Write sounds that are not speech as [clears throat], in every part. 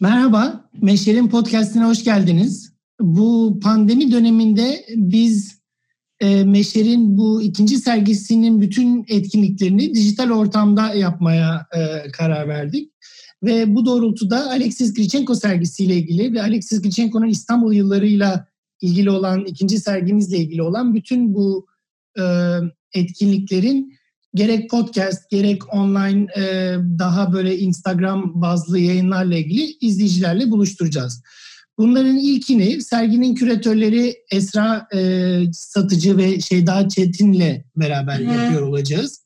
Merhaba, Meşer'in podcastine hoş geldiniz. Bu pandemi döneminde biz e, Meşer'in bu ikinci sergisinin bütün etkinliklerini dijital ortamda yapmaya e, karar verdik. Ve bu doğrultuda Alexis Grichenko sergisiyle ilgili ve Alexis Grichenko'nun İstanbul yıllarıyla ilgili olan, ikinci sergimizle ilgili olan bütün bu e, etkinliklerin gerek podcast gerek online e, daha böyle Instagram bazlı yayınlarla ilgili izleyicilerle buluşturacağız. Bunların ilkini serginin küratörleri Esra e, Satıcı ve Şeyda Çetin'le beraber yapıyor olacağız.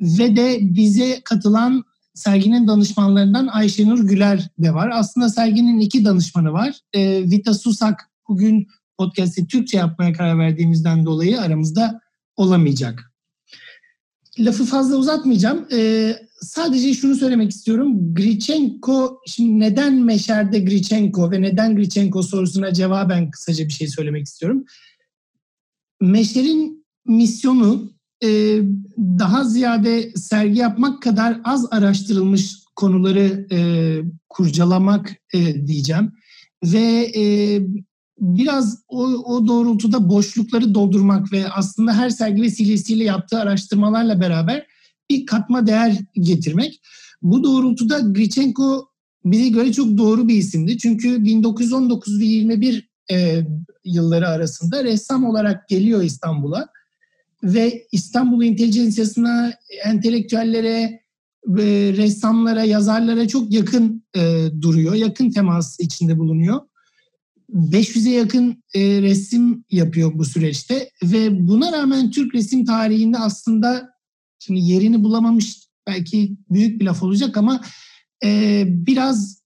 Ve de bize katılan serginin danışmanlarından Ayşenur Güler de var. Aslında serginin iki danışmanı var. E, Vita Susak bugün podcast'i Türkçe yapmaya karar verdiğimizden dolayı aramızda olamayacak. Lafı fazla uzatmayacağım. E, sadece şunu söylemek istiyorum. Grichenko, şimdi neden Meşer'de Grichenko ve neden Grichenko sorusuna cevaben kısaca bir şey söylemek istiyorum. Meşer'in misyonu e, daha ziyade sergi yapmak kadar az araştırılmış konuları e, kurcalamak e, diyeceğim. Ve e, biraz o, o doğrultuda boşlukları doldurmak ve aslında her sergi vesilesiyle yaptığı araştırmalarla beraber bir katma değer getirmek. Bu doğrultuda Grichenko bize göre çok doğru bir isimdi. Çünkü 1919 ve 21 e, yılları arasında ressam olarak geliyor İstanbul'a ve İstanbul intelijansiyasına, entelektüellere, e, ressamlara, yazarlara çok yakın e, duruyor, yakın temas içinde bulunuyor. 500'e yakın e, resim yapıyor bu süreçte ve buna rağmen Türk resim tarihinde aslında şimdi yerini bulamamış belki büyük bir laf olacak ama e, biraz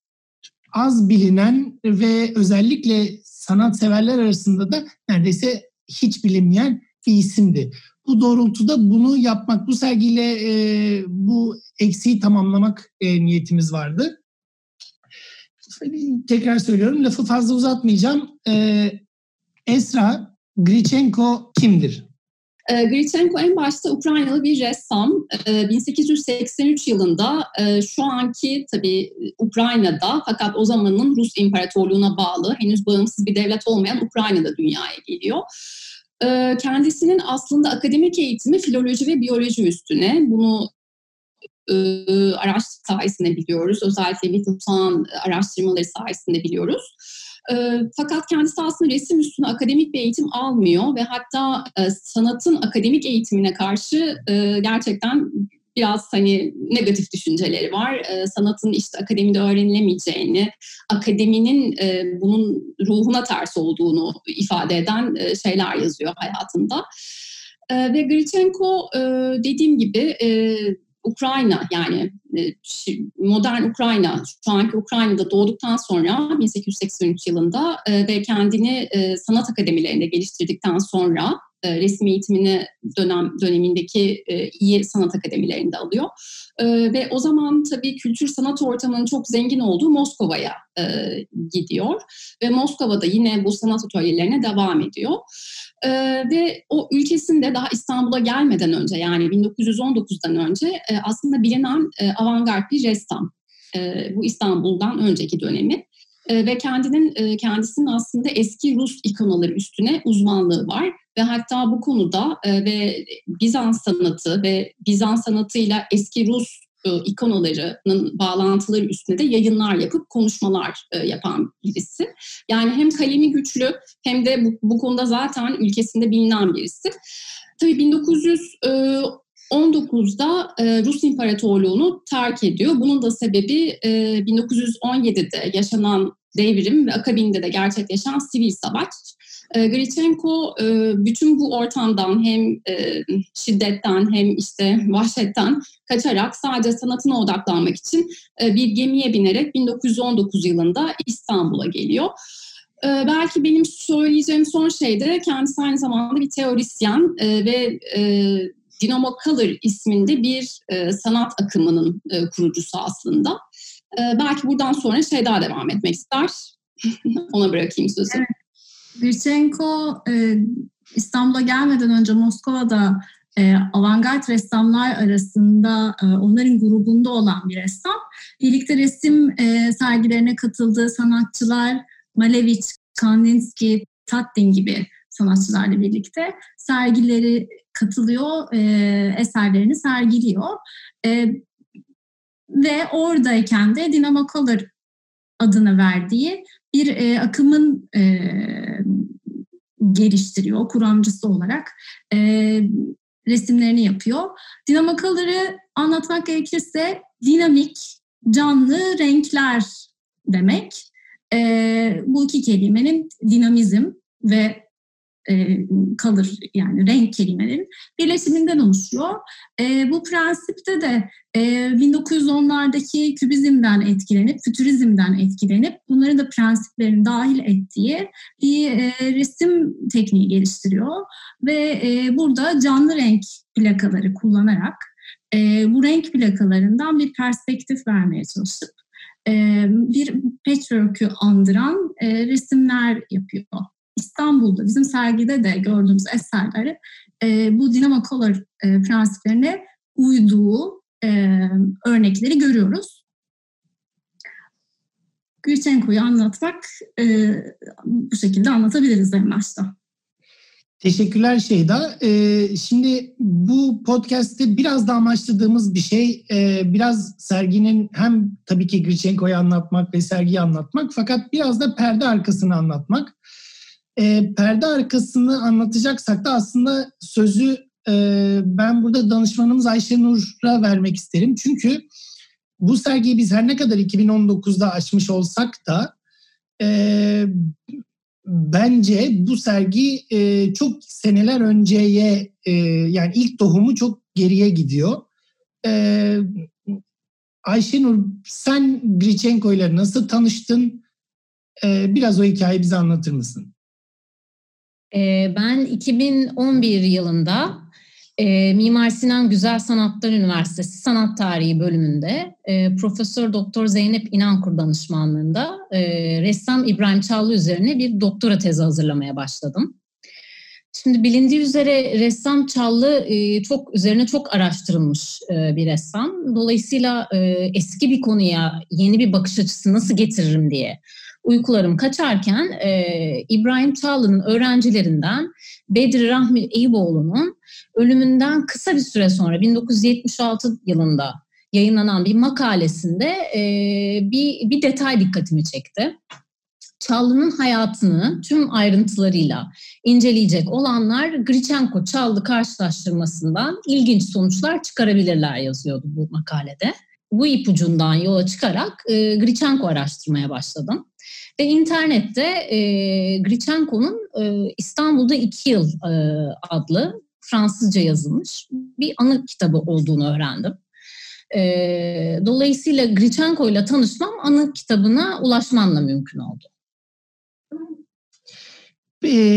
az bilinen ve özellikle sanatseverler arasında da neredeyse hiç bilinmeyen bir isimdi. Bu doğrultuda bunu yapmak, bu sergiyle e, bu eksiği tamamlamak e, niyetimiz vardı tekrar söylüyorum lafı fazla uzatmayacağım. Ee, Esra Grichenko kimdir? E, Grichenko en başta Ukraynalı bir ressam. 1883 yılında e, şu anki tabii Ukrayna'da fakat o zamanın Rus İmparatorluğu'na bağlı henüz bağımsız bir devlet olmayan Ukrayna'da dünyaya geliyor. E, kendisinin aslında akademik eğitimi filoloji ve biyoloji üstüne. Bunu e, sayesinde biliyoruz. Özellikle Whittleston araştırmaları sayesinde biliyoruz. E, fakat kendisi aslında resim üstüne akademik bir eğitim almıyor ve hatta e, sanatın akademik eğitimine karşı e, gerçekten biraz hani negatif düşünceleri var. Sanatın işte akademide öğrenilemeyeceğini, akademinin bunun ruhuna ters olduğunu ifade eden şeyler yazıyor hayatında. Ve Grichenko dediğim gibi Ukrayna yani e, modern Ukrayna şu anki Ukrayna'da doğduktan sonra 1883 yılında e, ve kendini e, sanat akademilerinde geliştirdikten sonra resim eğitimini dönem dönemindeki iyi sanat akademilerinde alıyor. Ve o zaman tabii kültür sanat ortamının çok zengin olduğu Moskova'ya gidiyor. Ve Moskova'da yine bu sanat atölyelerine devam ediyor. Ee, ve o ülkesinde daha İstanbul'a gelmeden önce yani 1919'dan önce e, aslında bilinen e, avantgard bir ressam. E, bu İstanbul'dan önceki dönemi. E, ve kendinin e, kendisinin aslında eski Rus ikonaları üstüne uzmanlığı var ve hatta bu konuda e, ve Bizans sanatı ve Bizans sanatıyla eski Rus e, ikonalarının bağlantıları üstünde de yayınlar yapıp konuşmalar e, yapan birisi. Yani hem kalemi güçlü hem de bu, bu konuda zaten ülkesinde bilinen birisi. Tabii 1919'da e, Rus İmparatorluğunu terk ediyor. Bunun da sebebi 1917'de yaşanan devrim ve akabinde de gerçekleşen sivil savaş. E, Grichenko e, bütün bu ortamdan hem e, şiddetten hem işte vahşetten kaçarak sadece sanatına odaklanmak için bir gemiye binerek 1919 yılında İstanbul'a geliyor. belki benim söyleyeceğim son şey de kendisi aynı zamanda bir teorisyen ve Dynamo Color isminde bir sanat akımının kurucusu aslında. belki buradan sonra şey daha devam etmek ister. [laughs] Ona bırakayım sözü. Evet. Virchenko e, İstanbul'a gelmeden önce Moskova'da e, avantgard ressamlar arasında e, onların grubunda olan bir ressam. Birlikte resim e, sergilerine katıldığı sanatçılar Malevich, Kandinsky, Tatlin gibi sanatçılarla birlikte sergileri katılıyor, e, eserlerini sergiliyor. E, ve oradayken de Dynamo Color adını verdiği bir e, akımın e, geliştiriyor kuramcısı olarak. E, resimlerini yapıyor. Dynamo Color'ı anlatmak gerekirse dinamik, canlı renkler demek. E, bu iki kelimenin dinamizm ve e, kalır yani renk kelimelerin birleşiminden oluşuyor. E, bu prensipte de e, 1910'lardaki kübizmden etkilenip, fütürizmden etkilenip bunların da prensiplerini dahil ettiği bir e, resim tekniği geliştiriyor. Ve e, burada canlı renk plakaları kullanarak e, bu renk plakalarından bir perspektif vermeye çalışıp e, bir patchwork'ü andıran e, resimler yapıyor. İstanbul'da bizim sergide de gördüğümüz eserleri e, bu Dinamo Color e, prensiplerine uyduğu e, örnekleri görüyoruz. Gülçenko'yu anlatmak e, bu şekilde anlatabiliriz en başta. Teşekkürler Şeyda. Ee, şimdi bu podcast'te biraz da amaçladığımız bir şey, e, biraz serginin hem tabii ki Gülçenko'yu anlatmak ve sergiyi anlatmak fakat biraz da perde arkasını anlatmak. E, perde arkasını anlatacaksak da aslında sözü e, ben burada danışmanımız Ayşe Nur'a vermek isterim. Çünkü bu sergiyi biz her ne kadar 2019'da açmış olsak da e, bence bu sergi e, çok seneler önceye e, yani ilk tohumu çok geriye gidiyor. E, Ayşenur sen Grichenko ile nasıl tanıştın? E, biraz o hikayeyi bize anlatır mısın? Ee, ben 2011 yılında e, Mimar Sinan Güzel Sanatlar Üniversitesi Sanat Tarihi bölümünde e, Profesör Doktor Zeynep İnankur danışmanlığında e, ressam İbrahim Çağlı üzerine bir doktora tezi hazırlamaya başladım. Şimdi bilindiği üzere ressam Çallı çok üzerine çok araştırılmış bir ressam. Dolayısıyla eski bir konuya yeni bir bakış açısı nasıl getiririm diye uykularım kaçarken e, İbrahim Çağlı'nın öğrencilerinden Bedri Rahmi Eyüboğlu'nun ölümünden kısa bir süre sonra 1976 yılında yayınlanan bir makalesinde e, bir, bir detay dikkatimi çekti. Çallı'nın hayatını tüm ayrıntılarıyla inceleyecek olanlar Grichenko-Çallı karşılaştırmasından ilginç sonuçlar çıkarabilirler yazıyordu bu makalede. Bu ipucundan yola çıkarak e, Grichenko araştırmaya başladım. Ve internette e, Grichenko'nun e, İstanbul'da iki yıl e, adlı Fransızca yazılmış bir anı kitabı olduğunu öğrendim. E, dolayısıyla Grichenko ile tanışmam anı kitabına ulaşmamla mümkün oldu.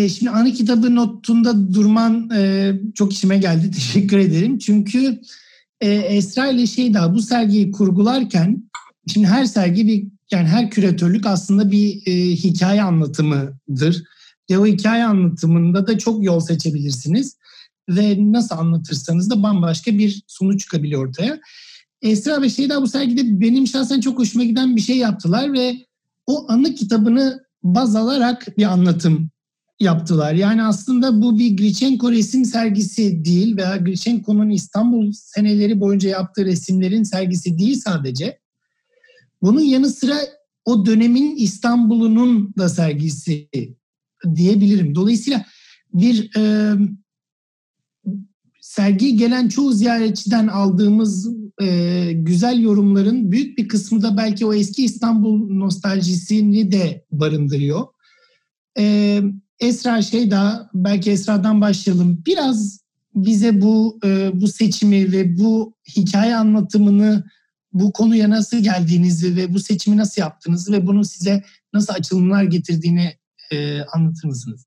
Şimdi anı kitabı notunda durman e, çok işime geldi. [laughs] Teşekkür ederim. Çünkü e, Esra ile şey daha bu sergiyi kurgularken şimdi her sergi bir yani her küratörlük aslında bir e, hikaye anlatımıdır. Ve o hikaye anlatımında da çok yol seçebilirsiniz. Ve nasıl anlatırsanız da bambaşka bir sonuç çıkabiliyor ortaya. Esra ve Şeyda bu sergide benim şahsen çok hoşuma giden bir şey yaptılar ve o anı kitabını baz alarak bir anlatım yaptılar. Yani aslında bu bir Grichenko resim sergisi değil veya Grichenko'nun İstanbul seneleri boyunca yaptığı resimlerin sergisi değil sadece. Bunun yanı sıra o dönemin İstanbul'unun da sergisi diyebilirim. Dolayısıyla bir e, sergi gelen çoğu ziyaretçiden aldığımız e, güzel yorumların büyük bir kısmı da belki o eski İstanbul nostaljisini de barındırıyor. E, Esra şey daha belki Esra'dan başlayalım. Biraz bize bu e, bu seçimi ve bu hikaye anlatımını bu konuya nasıl geldiğinizi ve bu seçimi nasıl yaptığınızı ve bunun size nasıl açılımlar getirdiğini e, anlatır mısınız?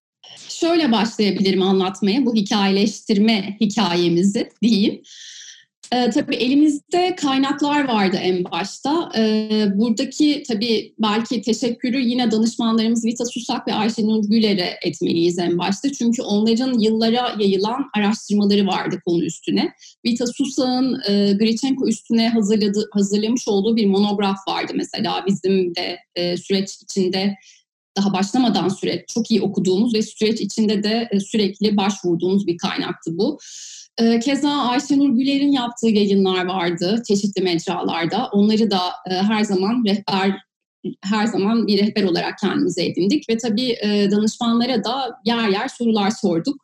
Şöyle başlayabilirim anlatmaya bu hikayeleştirme hikayemizi diyeyim. E, tabii elimizde kaynaklar vardı en başta. E, buradaki tabii belki teşekkürü yine danışmanlarımız Vita Susak ve Ayşenur Güler'e etmeliyiz en başta. Çünkü onların yıllara yayılan araştırmaları vardı konu üstüne. Vita Susak'ın e, Grichenko üstüne hazırladı, hazırlamış olduğu bir monograf vardı mesela bizim de e, süreç içinde daha başlamadan süreç çok iyi okuduğumuz ve süreç içinde de e, sürekli başvurduğumuz bir kaynaktı bu. E, keza Ayşenur Güler'in yaptığı yayınlar vardı çeşitli mecralarda. Onları da e, her zaman rehber her zaman bir rehber olarak kendimize edindik ve tabii danışmanlara da yer yer sorular sorduk.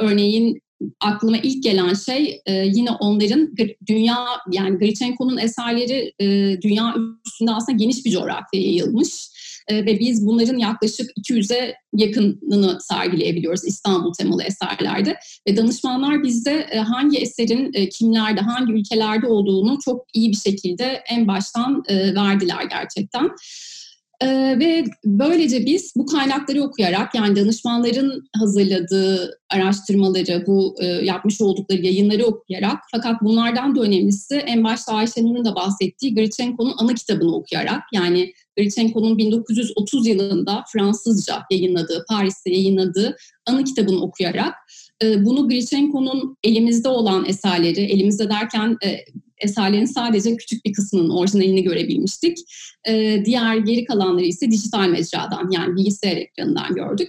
Örneğin aklıma ilk gelen şey yine onların dünya yani Grichenko'nun eserleri dünya üstünde aslında geniş bir coğrafyaya yayılmış e, ve biz bunların yaklaşık 200'e yakınını sergileyebiliyoruz İstanbul temalı eserlerde. Ve danışmanlar bizde e, hangi eserin e, kimlerde, hangi ülkelerde olduğunu çok iyi bir şekilde en baştan e, verdiler gerçekten. Ee, ve böylece biz bu kaynakları okuyarak yani danışmanların hazırladığı araştırmaları, bu e, yapmış oldukları yayınları okuyarak fakat bunlardan da önemlisi en başta Ayşenur'un da bahsettiği Grichenko'nun ana kitabını okuyarak yani Grichenko'nun 1930 yılında Fransızca yayınladığı, Paris'te yayınladığı ana kitabını okuyarak e, bunu Grichenko'nun elimizde olan eserleri, elimizde derken e, eserlerin sadece küçük bir kısmının orijinalini görebilmiştik. E, diğer geri kalanları ise dijital mecradan yani bilgisayar ekranından gördük.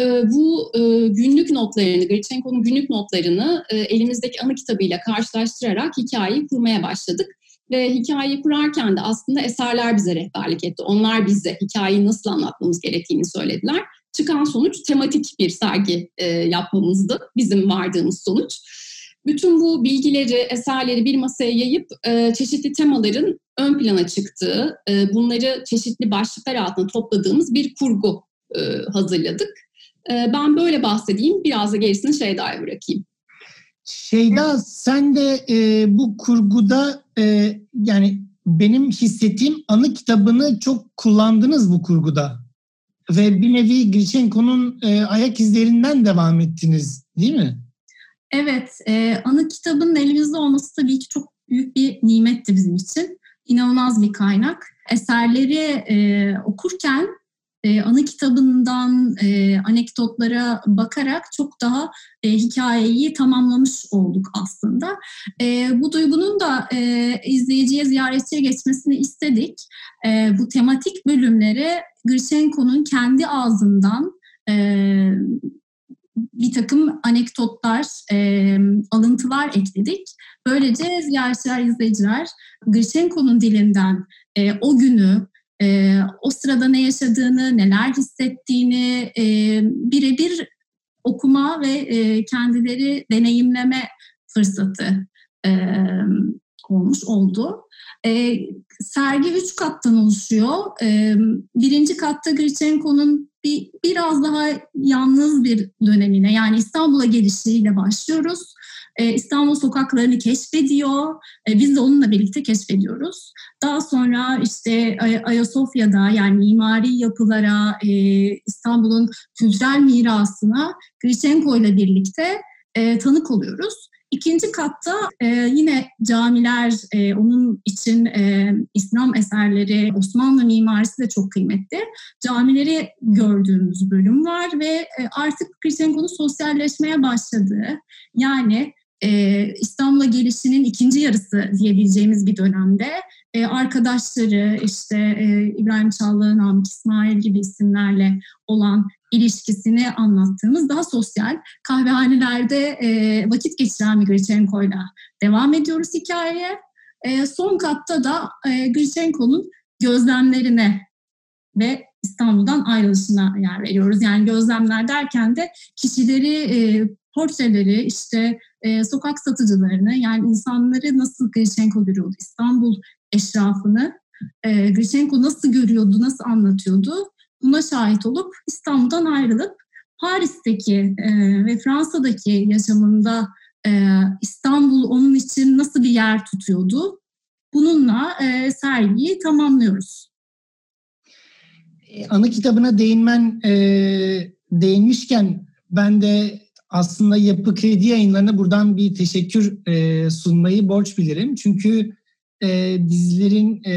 E, bu e, günlük notlarını, Grichenko'nun günlük notlarını e, elimizdeki anı kitabıyla karşılaştırarak hikayeyi kurmaya başladık. Ve hikayeyi kurarken de aslında eserler bize rehberlik etti. Onlar bize hikayeyi nasıl anlatmamız gerektiğini söylediler. Çıkan sonuç tematik bir sergi e, yapmamızdı. Bizim vardığımız sonuç bütün bu bilgileri, eserleri bir masaya yayıp e, çeşitli temaların ön plana çıktığı, e, bunları çeşitli başlıklar altında topladığımız bir kurgu e, hazırladık. Ben böyle bahsedeyim, biraz da gerisini Şeyda'ya bırakayım. Şeyda sen de bu kurguda yani benim hissettiğim anı kitabını çok kullandınız bu kurguda. Ve bir nevi Grichenko'nun e, ayak izlerinden devam ettiniz değil mi? Evet, e, anı kitabının elimizde olması tabii ki çok büyük bir nimetti bizim için. İnanılmaz bir kaynak. Eserleri e, okurken e, anı kitabından e, anekdotlara bakarak çok daha e, hikayeyi tamamlamış olduk aslında. E, bu duygunun da e, izleyiciye, ziyaretçiye geçmesini istedik. E, bu tematik bölümleri Grichenko'nun kendi ağzından e, bir takım anekdotlar, e, alıntılar ekledik. Böylece ziyaretçiler, izleyiciler Grichenko'nun dilinden e, o günü, e, o sırada ne yaşadığını, neler hissettiğini e, birebir okuma ve e, kendileri deneyimleme fırsatı e, olmuş oldu. E, sergi üç kattan oluşuyor. E, birinci katta Grichenko'nun bir, biraz daha yalnız bir dönemine yani İstanbul'a gelişiyle başlıyoruz. Ee, İstanbul sokaklarını keşfediyor. Ee, biz de onunla birlikte keşfediyoruz. Daha sonra işte Ayasofya'da yani mimari yapılara, e, İstanbul'un kültürel mirasına Grichenko ile birlikte e, tanık oluyoruz. İkinci katta e, yine camiler, e, onun için e, İslam eserleri, Osmanlı mimarisi de çok kıymetli. Camileri gördüğümüz bölüm var ve e, artık Hristiyanlık'ın sosyalleşmeye başladığı, yani e, İstanbul'a gelişinin ikinci yarısı diyebileceğimiz bir dönemde e, arkadaşları işte e, İbrahim Çallı, Namık İsmail gibi isimlerle olan ilişkisini anlattığımız daha sosyal kahvehanelerde e, vakit geçiren Grichenko'yla devam ediyoruz hikayeye. Son katta da e, gözlemlerine ve İstanbul'dan ayrılışına yer veriyoruz. Yani gözlemler derken de kişileri, e, portreleri, işte e, sokak satıcılarını yani insanları nasıl Grichenko görüyordu, İstanbul eşrafını e, Grichenko nasıl görüyordu, nasıl anlatıyordu buna şahit olup İstanbul'dan ayrılıp Paris'teki e, ve Fransa'daki yaşamında e, İstanbul onun için nasıl bir yer tutuyordu? Bununla e, sergiyi tamamlıyoruz. E, anı kitabına değinmen e, değinmişken ben de aslında Yapı Kredi yayınlarına buradan bir teşekkür e, sunmayı borç bilirim. Çünkü e, bizlerin e,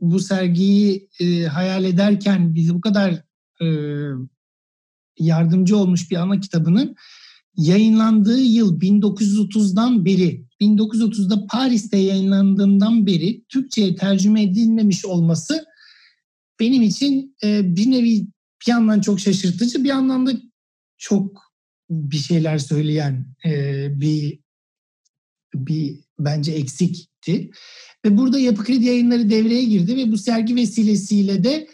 bu sergiyi e, hayal ederken bizi bu kadar e, yardımcı olmuş bir ana kitabının yayınlandığı yıl 1930'dan beri, 1930'da Paris'te yayınlandığından beri Türkçe'ye tercüme edilmemiş olması benim için e, bir nevi bir yandan çok şaşırtıcı, bir yandan da çok bir şeyler söyleyen e, bir bir bence eksikti. Ve burada Yapı Kredi yayınları devreye girdi ve bu sergi vesilesiyle de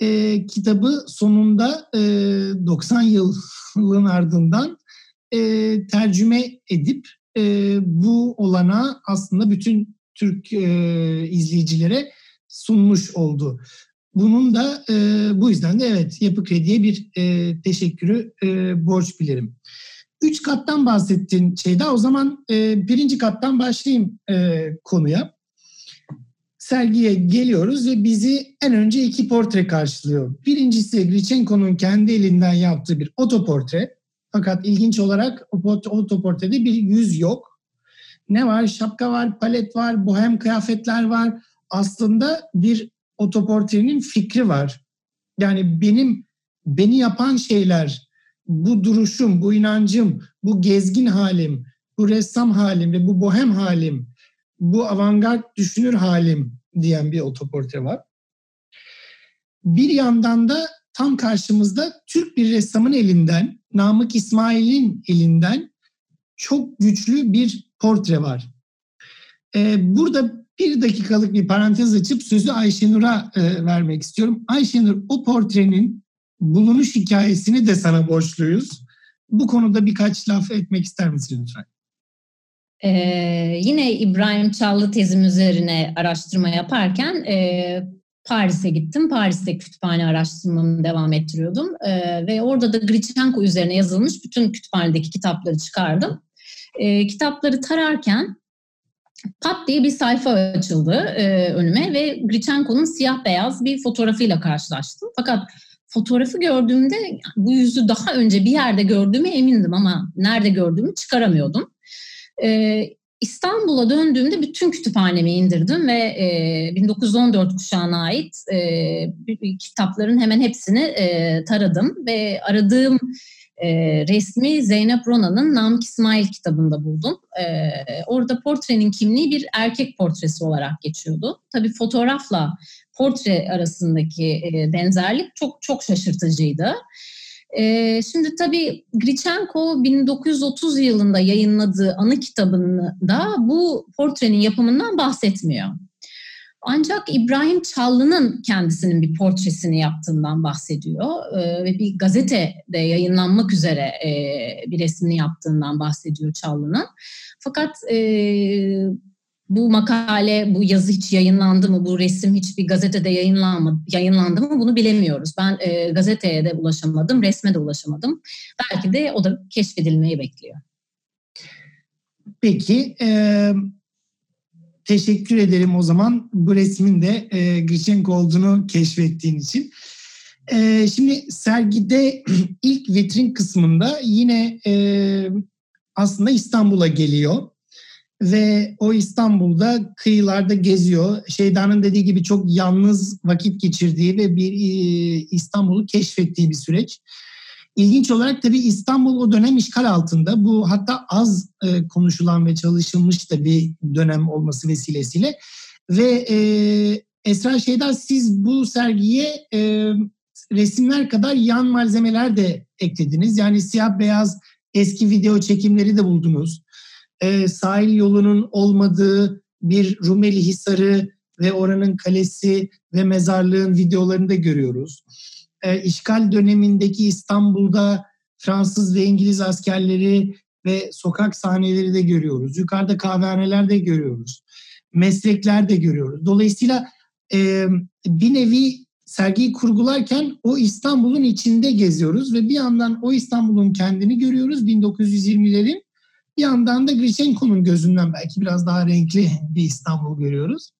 e, kitabı sonunda e, 90 yılın ardından e, tercüme edip e, bu olana aslında bütün Türk e, izleyicilere sunmuş oldu. Bunun da e, bu yüzden de evet Yapı Kredi'ye bir e, teşekkürü e, borç bilirim. Üç kattan bahsettin şeyda. O zaman e, birinci kattan başlayayım e, konuya. Sergiye geliyoruz ve bizi en önce iki portre karşılıyor. Birincisi Grichenko'nun kendi elinden yaptığı bir otoportre. Fakat ilginç olarak o otoportrede bir yüz yok. Ne var? Şapka var, palet var, bohem kıyafetler var. Aslında bir otoportrenin fikri var. Yani benim beni yapan şeyler, bu duruşum, bu inancım, bu gezgin halim, bu ressam halim ve bu bohem halim, bu avantgard düşünür halim diyen bir otoportre var. Bir yandan da tam karşımızda Türk bir ressamın elinden, Namık İsmail'in elinden çok güçlü bir portre var. Ee, burada bir dakikalık bir parantez açıp sözü Ayşenur'a e, vermek istiyorum. Ayşenur o portrenin bulunuş hikayesini de sana borçluyuz. Bu konuda birkaç laf etmek ister misin lütfen? Ee, yine İbrahim Çallı tezim üzerine araştırma yaparken e, Paris'e gittim. Paris'te kütüphane araştırmamı devam ettiriyordum. Ee, ve orada da Grichenko üzerine yazılmış bütün kütüphanedeki kitapları çıkardım. Ee, kitapları tararken pat diye bir sayfa açıldı e, önüme ve Grichenko'nun siyah beyaz bir fotoğrafıyla karşılaştım. Fakat fotoğrafı gördüğümde bu yüzü daha önce bir yerde gördüğüme emindim ama nerede gördüğümü çıkaramıyordum. Ee, İstanbul'a döndüğümde bütün kütüphanemi indirdim ve e, 1914 kuşağına ait e, kitapların hemen hepsini e, taradım ve aradığım e, resmi Zeynep Rona'nın Namık İsmail kitabında buldum. E, orada portrenin kimliği bir erkek portresi olarak geçiyordu. Tabii fotoğrafla portre arasındaki e, benzerlik çok çok şaşırtıcıydı. E, şimdi tabii Grichenko 1930 yılında yayınladığı anı kitabında bu portrenin yapımından bahsetmiyor. Ancak İbrahim Çallı'nın kendisinin bir portresini yaptığından bahsediyor e, ve bir gazetede yayınlanmak üzere e, bir resmini yaptığından bahsediyor Çallı'nın. Fakat e, bu makale, bu yazı hiç yayınlandı mı, bu resim hiçbir gazetede yayınlanmadı, yayınlandı mı bunu bilemiyoruz. Ben e, gazeteye de ulaşamadım, resme de ulaşamadım. Belki de o da keşfedilmeyi bekliyor. Peki, e, teşekkür ederim o zaman bu resmin de e, Grichenko olduğunu keşfettiğin için. E, şimdi sergide [clears throat] ilk vitrin kısmında yine e, aslında İstanbul'a geliyor ve o İstanbul'da kıyılarda geziyor. Şeydan'ın dediği gibi çok yalnız vakit geçirdiği ve bir e, İstanbul'u keşfettiği bir süreç. İlginç olarak tabii İstanbul o dönem işgal altında. Bu hatta az e, konuşulan ve çalışılmış da bir dönem olması vesilesiyle. Ve e, Esra Şeyda siz bu sergiye e, resimler kadar yan malzemeler de eklediniz. Yani siyah beyaz eski video çekimleri de buldunuz e, sahil yolunun olmadığı bir Rumeli Hisarı ve oranın kalesi ve mezarlığın videolarını da görüyoruz. E, işgal dönemindeki İstanbul'da Fransız ve İngiliz askerleri ve sokak sahneleri de görüyoruz. Yukarıda kahvehaneler de görüyoruz. Meslekler de görüyoruz. Dolayısıyla e, bir nevi sergiyi kurgularken o İstanbul'un içinde geziyoruz ve bir yandan o İstanbul'un kendini görüyoruz 1920'lerin bir yandan da Grichenko'nun gözünden belki biraz daha renkli bir İstanbul görüyoruz.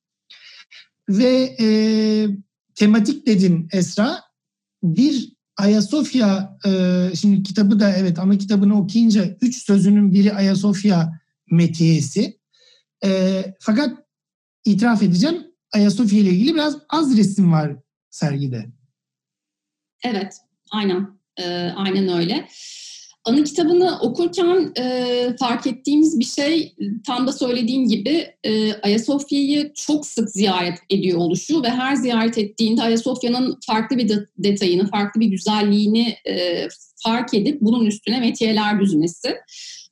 Ve e, tematik dedin Esra. Bir Ayasofya, e, şimdi kitabı da evet ana kitabını okuyunca üç sözünün biri Ayasofya metiyesi. E, fakat itiraf edeceğim Ayasofya ile ilgili biraz az resim var sergide. Evet, aynen. E, aynen öyle. Anı kitabını okurken e, fark ettiğimiz bir şey tam da söylediğim gibi e, Ayasofya'yı çok sık ziyaret ediyor oluşu ve her ziyaret ettiğinde Ayasofya'nın farklı bir de, detayını, farklı bir güzelliğini e, fark edip bunun üstüne metiyeler düzmesi.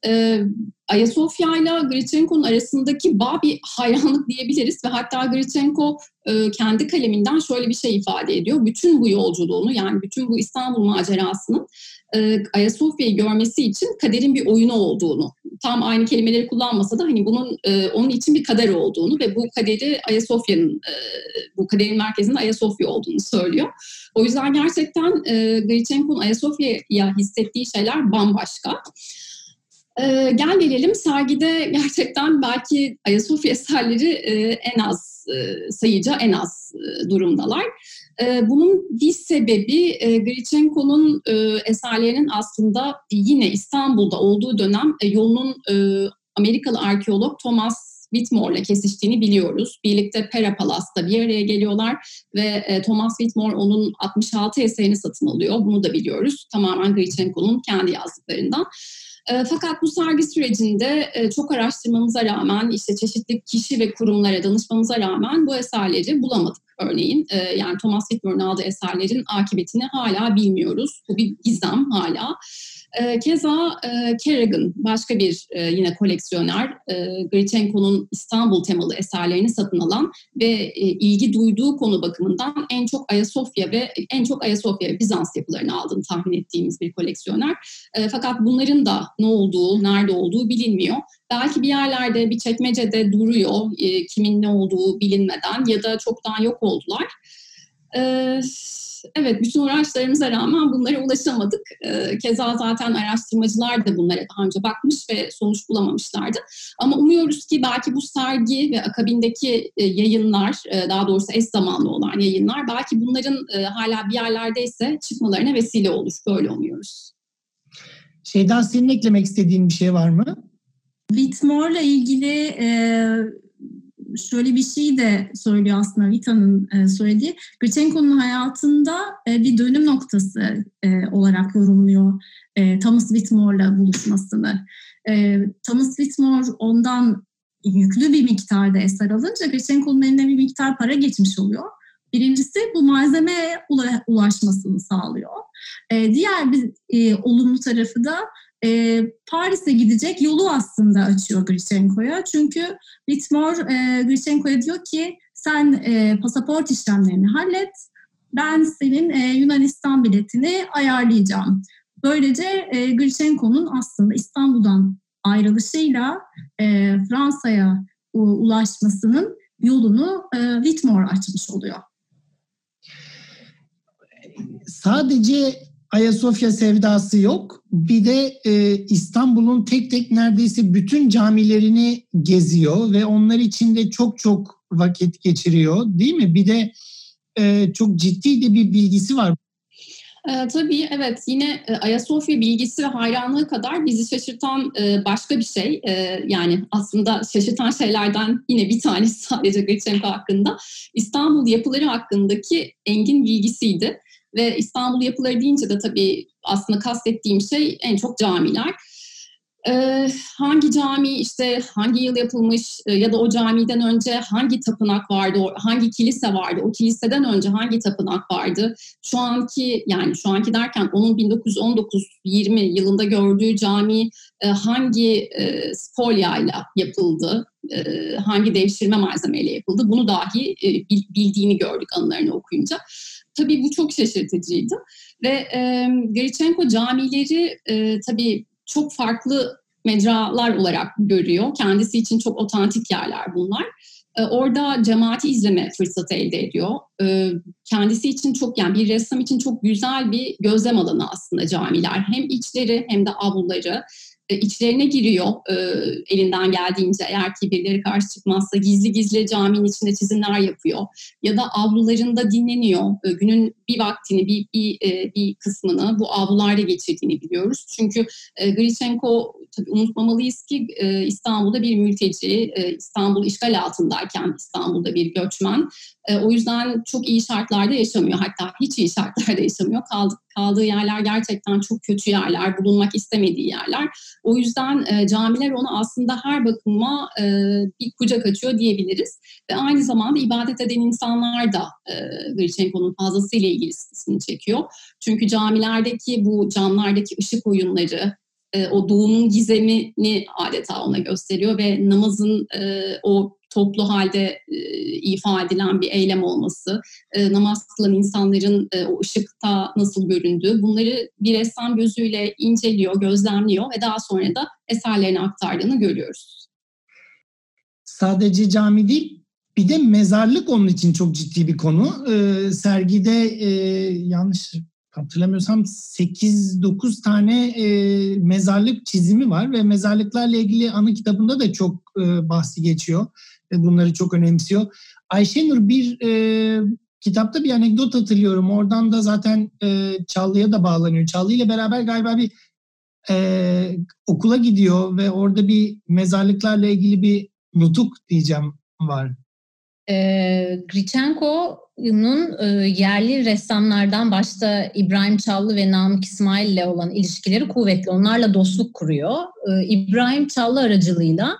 E, Ayasofya ile Grichenko'nun arasındaki bağ bir hayranlık diyebiliriz ve hatta Grichenko e, kendi kaleminden şöyle bir şey ifade ediyor. Bütün bu yolculuğunu yani bütün bu İstanbul macerasının e, Ayasofya'yı görmesi için kaderin bir oyunu olduğunu, tam aynı kelimeleri kullanmasa da hani bunun e, onun için bir kader olduğunu ve bu kaderi Ayasofya'nın, bu kaderin merkezinin Ayasofya olduğunu söylüyor. O yüzden gerçekten e, Grichenko'nun Ayasofya'ya hissettiği şeyler bambaşka. Ee, gel gelelim sergide gerçekten belki Ayasofya eserleri e, en az e, sayıca en az e, durumdalar. E, bunun bir sebebi e, Grichenko'nun e, eserlerinin aslında yine İstanbul'da olduğu dönem e, yolunun e, Amerikalı arkeolog Thomas Whitmore'la kesiştiğini biliyoruz. Birlikte Pera Palas'ta bir araya geliyorlar ve e, Thomas Whitmore onun 66 eserini satın alıyor. Bunu da biliyoruz. Tamamen Grichenko'nun kendi yazdıklarından. E, fakat bu sergi sürecinde e, çok araştırmamıza rağmen işte çeşitli kişi ve kurumlara danışmamıza rağmen bu eserleri bulamadık örneğin. E, yani Thomas Whitmore'un aldığı eserlerin akıbetini hala bilmiyoruz. Bu bir gizem hala. E, keza e, Kerrigan başka bir e, yine koleksiyoner e, Grichenko'nun İstanbul temalı eserlerini satın alan ve e, ilgi duyduğu konu bakımından en çok Ayasofya ve en çok Ayasofya ve Bizans yapılarını aldığını tahmin ettiğimiz bir koleksiyoner. E, fakat bunların da ne olduğu, nerede olduğu bilinmiyor. Belki bir yerlerde bir çekmecede duruyor e, kimin ne olduğu bilinmeden ya da çoktan yok oldular. Evet evet bütün uğraşlarımıza rağmen bunlara ulaşamadık. Keza zaten araştırmacılar da bunlara daha önce bakmış ve sonuç bulamamışlardı. Ama umuyoruz ki belki bu sergi ve akabindeki yayınlar, daha doğrusu eş zamanlı olan yayınlar belki bunların hala bir yerlerdeyse çıkmalarına vesile olur. Böyle umuyoruz. Şeyden senin eklemek istediğin bir şey var mı? Whitmore'la ilgili e, şöyle bir şey de söylüyor aslında Vita'nın e, söylediği. Gritchenko'nun hayatında e, bir dönüm noktası e, olarak yorumluyor Thomas Whitmore'la buluşmasını. Thomas Whitmore ondan yüklü bir miktarda eser alınca Gritchenko'nun eline bir miktar para geçmiş oluyor. Birincisi bu malzemeye ulaşmasını sağlıyor. diğer bir olumlu tarafı da e, Paris'e gidecek yolu aslında açıyor Grichenko'ya. Çünkü Whitmore e, Grichenko'ya diyor ki sen e, pasaport işlemlerini hallet, ben senin e, Yunanistan biletini ayarlayacağım. Böylece e, Grichenko'nun aslında İstanbul'dan ayrılışıyla e, Fransa'ya ulaşmasının yolunu e, Whitmore açmış oluyor. Sadece Ayasofya sevdası yok. Bir de e, İstanbul'un tek tek neredeyse bütün camilerini geziyor ve onlar içinde çok çok vakit geçiriyor değil mi? Bir de e, çok ciddi de bir bilgisi var. E, tabii evet yine e, Ayasofya bilgisi ve hayranlığı kadar bizi şaşırtan e, başka bir şey e, yani aslında şaşırtan şeylerden yine bir tanesi [laughs] sadece Gritchenko hakkında İstanbul yapıları hakkındaki engin bilgisiydi. Ve İstanbul yapıları deyince de tabii aslında kastettiğim şey en çok camiler. Ee, hangi cami işte hangi yıl yapılmış ya da o camiden önce hangi tapınak vardı, hangi kilise vardı, o kiliseden önce hangi tapınak vardı? Şu anki yani şu anki derken onun 1919-20 yılında gördüğü cami e, hangi e, spolyayla yapıldı, e, hangi devşirme malzemeyle yapıldı bunu dahi e, bildiğini gördük anılarını okuyunca. Tabii bu çok şaşırtıcıydı. Ve e, Grichenko camileri e, tabii çok farklı mecralar olarak görüyor. Kendisi için çok otantik yerler bunlar. E, orada cemaati izleme fırsatı elde ediyor. E, kendisi için çok yani bir ressam için çok güzel bir gözlem alanı aslında camiler. Hem içleri hem de avluları içlerine giriyor e, elinden geldiğince eğer ki birileri karşı çıkmazsa gizli gizli caminin içinde çizimler yapıyor ya da avlularında dinleniyor. E, günün bir vaktini, bir, bir, e, bir kısmını bu avlularda geçirdiğini biliyoruz. Çünkü e, Grichenko tabii unutmamalıyız ki e, İstanbul'da bir mülteci, e, İstanbul işgal altındayken İstanbul'da bir göçmen. E, o yüzden çok iyi şartlarda yaşamıyor. Hatta hiç iyi şartlarda yaşamıyor. Kaldı, kaldığı yerler gerçekten çok kötü yerler, bulunmak istemediği yerler. O yüzden e, camiler onu aslında her bakıma e, bir kucak açıyor diyebiliriz. Ve aynı zamanda ibadet eden insanlar da e, Grichenko'nun fazlasıyla ilgisini çekiyor. Çünkü camilerdeki bu camlardaki ışık oyunları, e, o doğumun gizemini adeta ona gösteriyor ve namazın e, o toplu halde e, ifa edilen bir eylem olması, e, namaz kılan insanların e, o ışıkta nasıl göründüğü bunları bir ressam gözüyle inceliyor, gözlemliyor ve daha sonra da eserlerini aktardığını görüyoruz. Sadece cami değil, bir de mezarlık onun için çok ciddi bir konu. Ee, sergide e, yanlış hatırlamıyorsam 8-9 tane e, mezarlık çizimi var ve mezarlıklarla ilgili anı kitabında da çok e, bahsi geçiyor ve bunları çok önemsiyor. Ayşenur bir e, kitapta bir anekdot hatırlıyorum. Oradan da zaten e, Çallı'ya da bağlanıyor. Çallı ile beraber galiba bir e, okula gidiyor ve orada bir mezarlıklarla ilgili bir nutuk diyeceğim var. E, Grichenko'nun e, yerli ressamlardan başta İbrahim Çallı ve Namık İsmail ile olan ilişkileri kuvvetli. Onlarla dostluk kuruyor. E, İbrahim Çallı aracılığıyla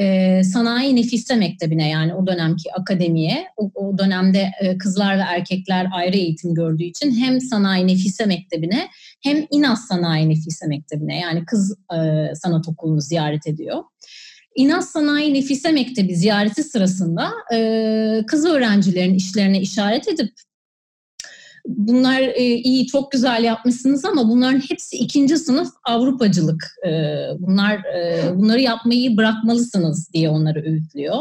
e, Sanayi Nefise Mektebi'ne yani o dönemki akademiye, o, o dönemde e, kızlar ve erkekler ayrı eğitim gördüğü için hem Sanayi Nefise Mektebi'ne hem İNAS Sanayi Nefise Mektebi'ne yani kız e, sanat okulunu ziyaret ediyor. İNAS Sanayi Nefise Mektebi ziyareti sırasında e, kız öğrencilerin işlerine işaret edip bunlar e, iyi çok güzel yapmışsınız ama bunların hepsi ikinci sınıf Avrupacılık. E, bunlar e, bunları yapmayı bırakmalısınız diye onları öğütlüyor.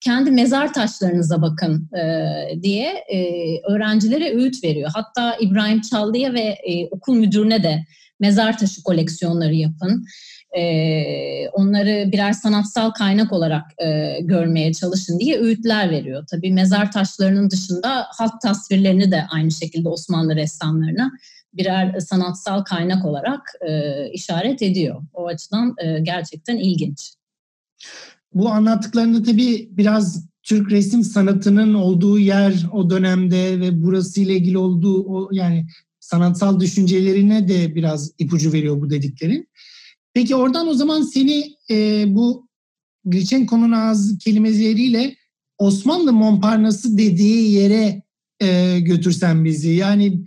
Kendi mezar taşlarınıza bakın e, diye e, öğrencilere öğüt veriyor. Hatta İbrahim Çaldı'ya ve e, okul müdürüne de mezar taşı koleksiyonları yapın e, onları birer sanatsal kaynak olarak e, görmeye çalışın diye öğütler veriyor. Tabii mezar taşlarının dışında halk tasvirlerini de aynı şekilde Osmanlı ressamlarına birer sanatsal kaynak olarak e, işaret ediyor. O açıdan e, gerçekten ilginç. Bu anlattıklarında tabii biraz Türk resim sanatının olduğu yer o dönemde ve burası ile ilgili olduğu o yani sanatsal düşüncelerine de biraz ipucu veriyor bu dediklerin. Peki oradan o zaman seni e, bu Grichenko'nun ağız kelimeleriyle Osmanlı Montparnasse dediği yere e, götürsen bizi. Yani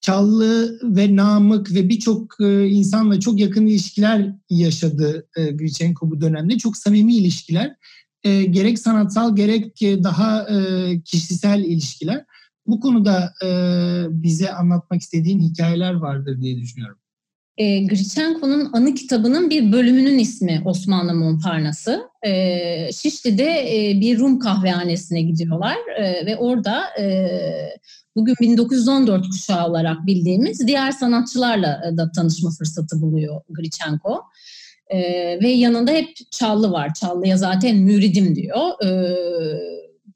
Çallı ve Namık ve birçok e, insanla çok yakın ilişkiler yaşadı e, Grichenko bu dönemde. Çok samimi ilişkiler. E, gerek sanatsal gerek daha e, kişisel ilişkiler. Bu konuda e, bize anlatmak istediğin hikayeler vardır diye düşünüyorum e, Grichenko'nun anı kitabının bir bölümünün ismi Osmanlı Montparnasse. E, Şişli'de e, bir Rum kahvehanesine gidiyorlar e, ve orada e, bugün 1914 kuşağı olarak bildiğimiz diğer sanatçılarla da tanışma fırsatı buluyor Grichenko. E, ve yanında hep Çallı var. Çallı'ya zaten müridim diyor. E,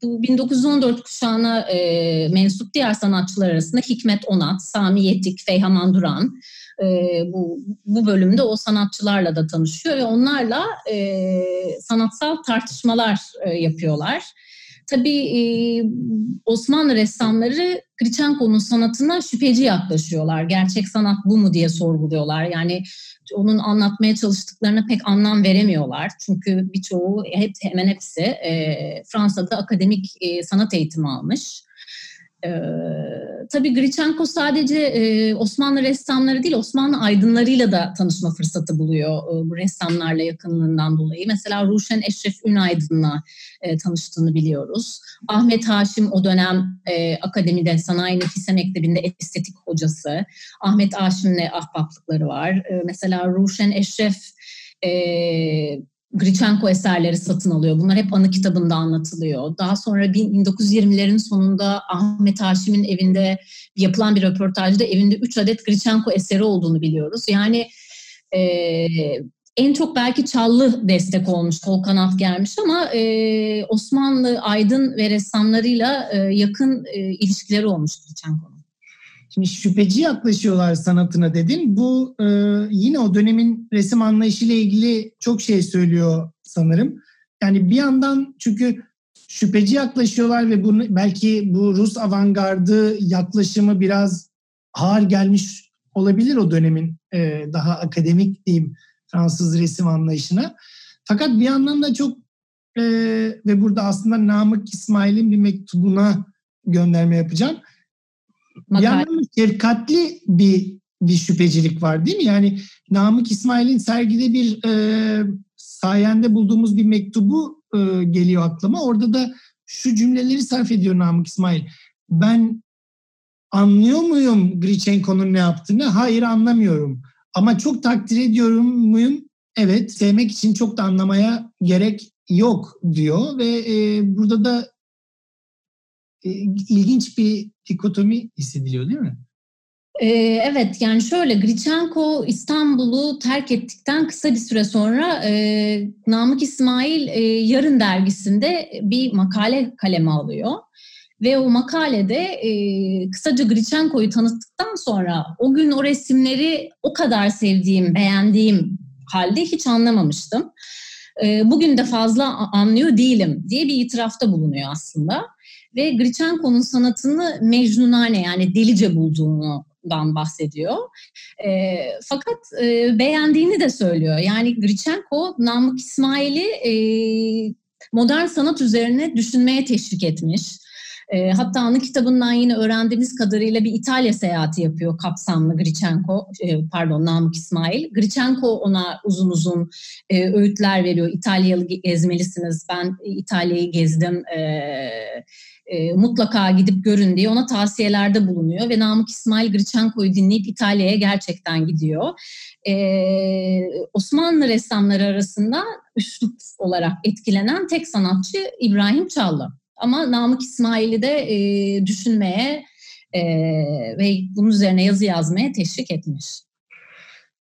bu 1914 kuşağına e, mensup diğer sanatçılar arasında Hikmet Onat, Sami Yetik, Feyhaman Duran, e, bu, bu bölümde o sanatçılarla da tanışıyor ve onlarla e, sanatsal tartışmalar e, yapıyorlar. Tabii e, Osmanlı ressamları Grichenko'nun sanatına şüpheci yaklaşıyorlar. Gerçek sanat bu mu diye sorguluyorlar. Yani onun anlatmaya çalıştıklarına pek anlam veremiyorlar. Çünkü birçoğu, hep, hemen hepsi e, Fransa'da akademik e, sanat eğitimi almış. Ee, tabii Grichenko sadece e, Osmanlı ressamları değil, Osmanlı aydınlarıyla da tanışma fırsatı buluyor e, bu ressamlarla yakınlığından dolayı. Mesela Ruşen Eşref Ünaydın'la e, tanıştığını biliyoruz. Ahmet Haşim o dönem e, akademide Sanayi Nefise Mektebi'nde estetik hocası. Ahmet Haşim'le ahbaplıkları var. E, mesela Ruşen Eşref e, Grichenko eserleri satın alıyor. Bunlar hep anı kitabında anlatılıyor. Daha sonra 1920'lerin sonunda Ahmet Haşim'in evinde yapılan bir röportajda evinde 3 adet Grichenko eseri olduğunu biliyoruz. Yani e, en çok belki Çallı destek olmuş, kol kanat gelmiş ama e, Osmanlı aydın ve ressamlarıyla e, yakın e, ilişkileri olmuş Grichenko'nun. Şimdi şüpheci yaklaşıyorlar sanatına dedin. Bu e, yine o dönemin resim anlayışıyla ilgili çok şey söylüyor sanırım. Yani bir yandan çünkü şüpheci yaklaşıyorlar ve bunu belki bu Rus avantgardı yaklaşımı biraz ağır gelmiş olabilir o dönemin e, daha akademik diyeyim Fransız resim anlayışına. Fakat bir yandan da çok e, ve burada aslında Namık İsmail'in bir mektubuna gönderme yapacağım. Makale. Bir şefkatli bir bir şüphecilik var değil mi? Yani Namık İsmail'in sergide bir e, sayende bulduğumuz bir mektubu e, geliyor aklıma. Orada da şu cümleleri sarf ediyor Namık İsmail. Ben anlıyor muyum Grichenko'nun ne yaptığını? Hayır anlamıyorum. Ama çok takdir ediyorum muyum? Evet, sevmek için çok da anlamaya gerek yok diyor ve e, burada da ilginç bir dikotomi hissediliyor değil mi? Ee, evet yani şöyle Grichenko İstanbul'u terk ettikten kısa bir süre sonra e, Namık İsmail e, Yarın dergisinde bir makale kaleme alıyor. Ve o makalede e, kısaca Grichenko'yu tanıttıktan sonra o gün o resimleri o kadar sevdiğim, beğendiğim halde hiç anlamamıştım. E, bugün de fazla anlıyor değilim diye bir itirafta bulunuyor aslında. Ve Grichenko'nun sanatını mecnunane yani delice bulduğundan bahsediyor. E, fakat e, beğendiğini de söylüyor. Yani Grichenko Namık İsmail'i e, modern sanat üzerine düşünmeye teşvik etmiş. E, hatta anı kitabından yine öğrendiğimiz kadarıyla bir İtalya seyahati yapıyor kapsamlı Grichenko, e, pardon Namık İsmail. Grichenko ona uzun uzun e, öğütler veriyor. İtalyalı gezmelisiniz, ben İtalya'yı gezdim, e, e, mutlaka gidip görün diye ona tavsiyelerde bulunuyor. Ve Namık İsmail Grichenko'yu dinleyip İtalya'ya gerçekten gidiyor. E, Osmanlı ressamları arasında üslup olarak etkilenen tek sanatçı İbrahim Çallı. Ama Namık İsmail'i de e, düşünmeye e, ve bunun üzerine yazı yazmaya teşvik etmiş.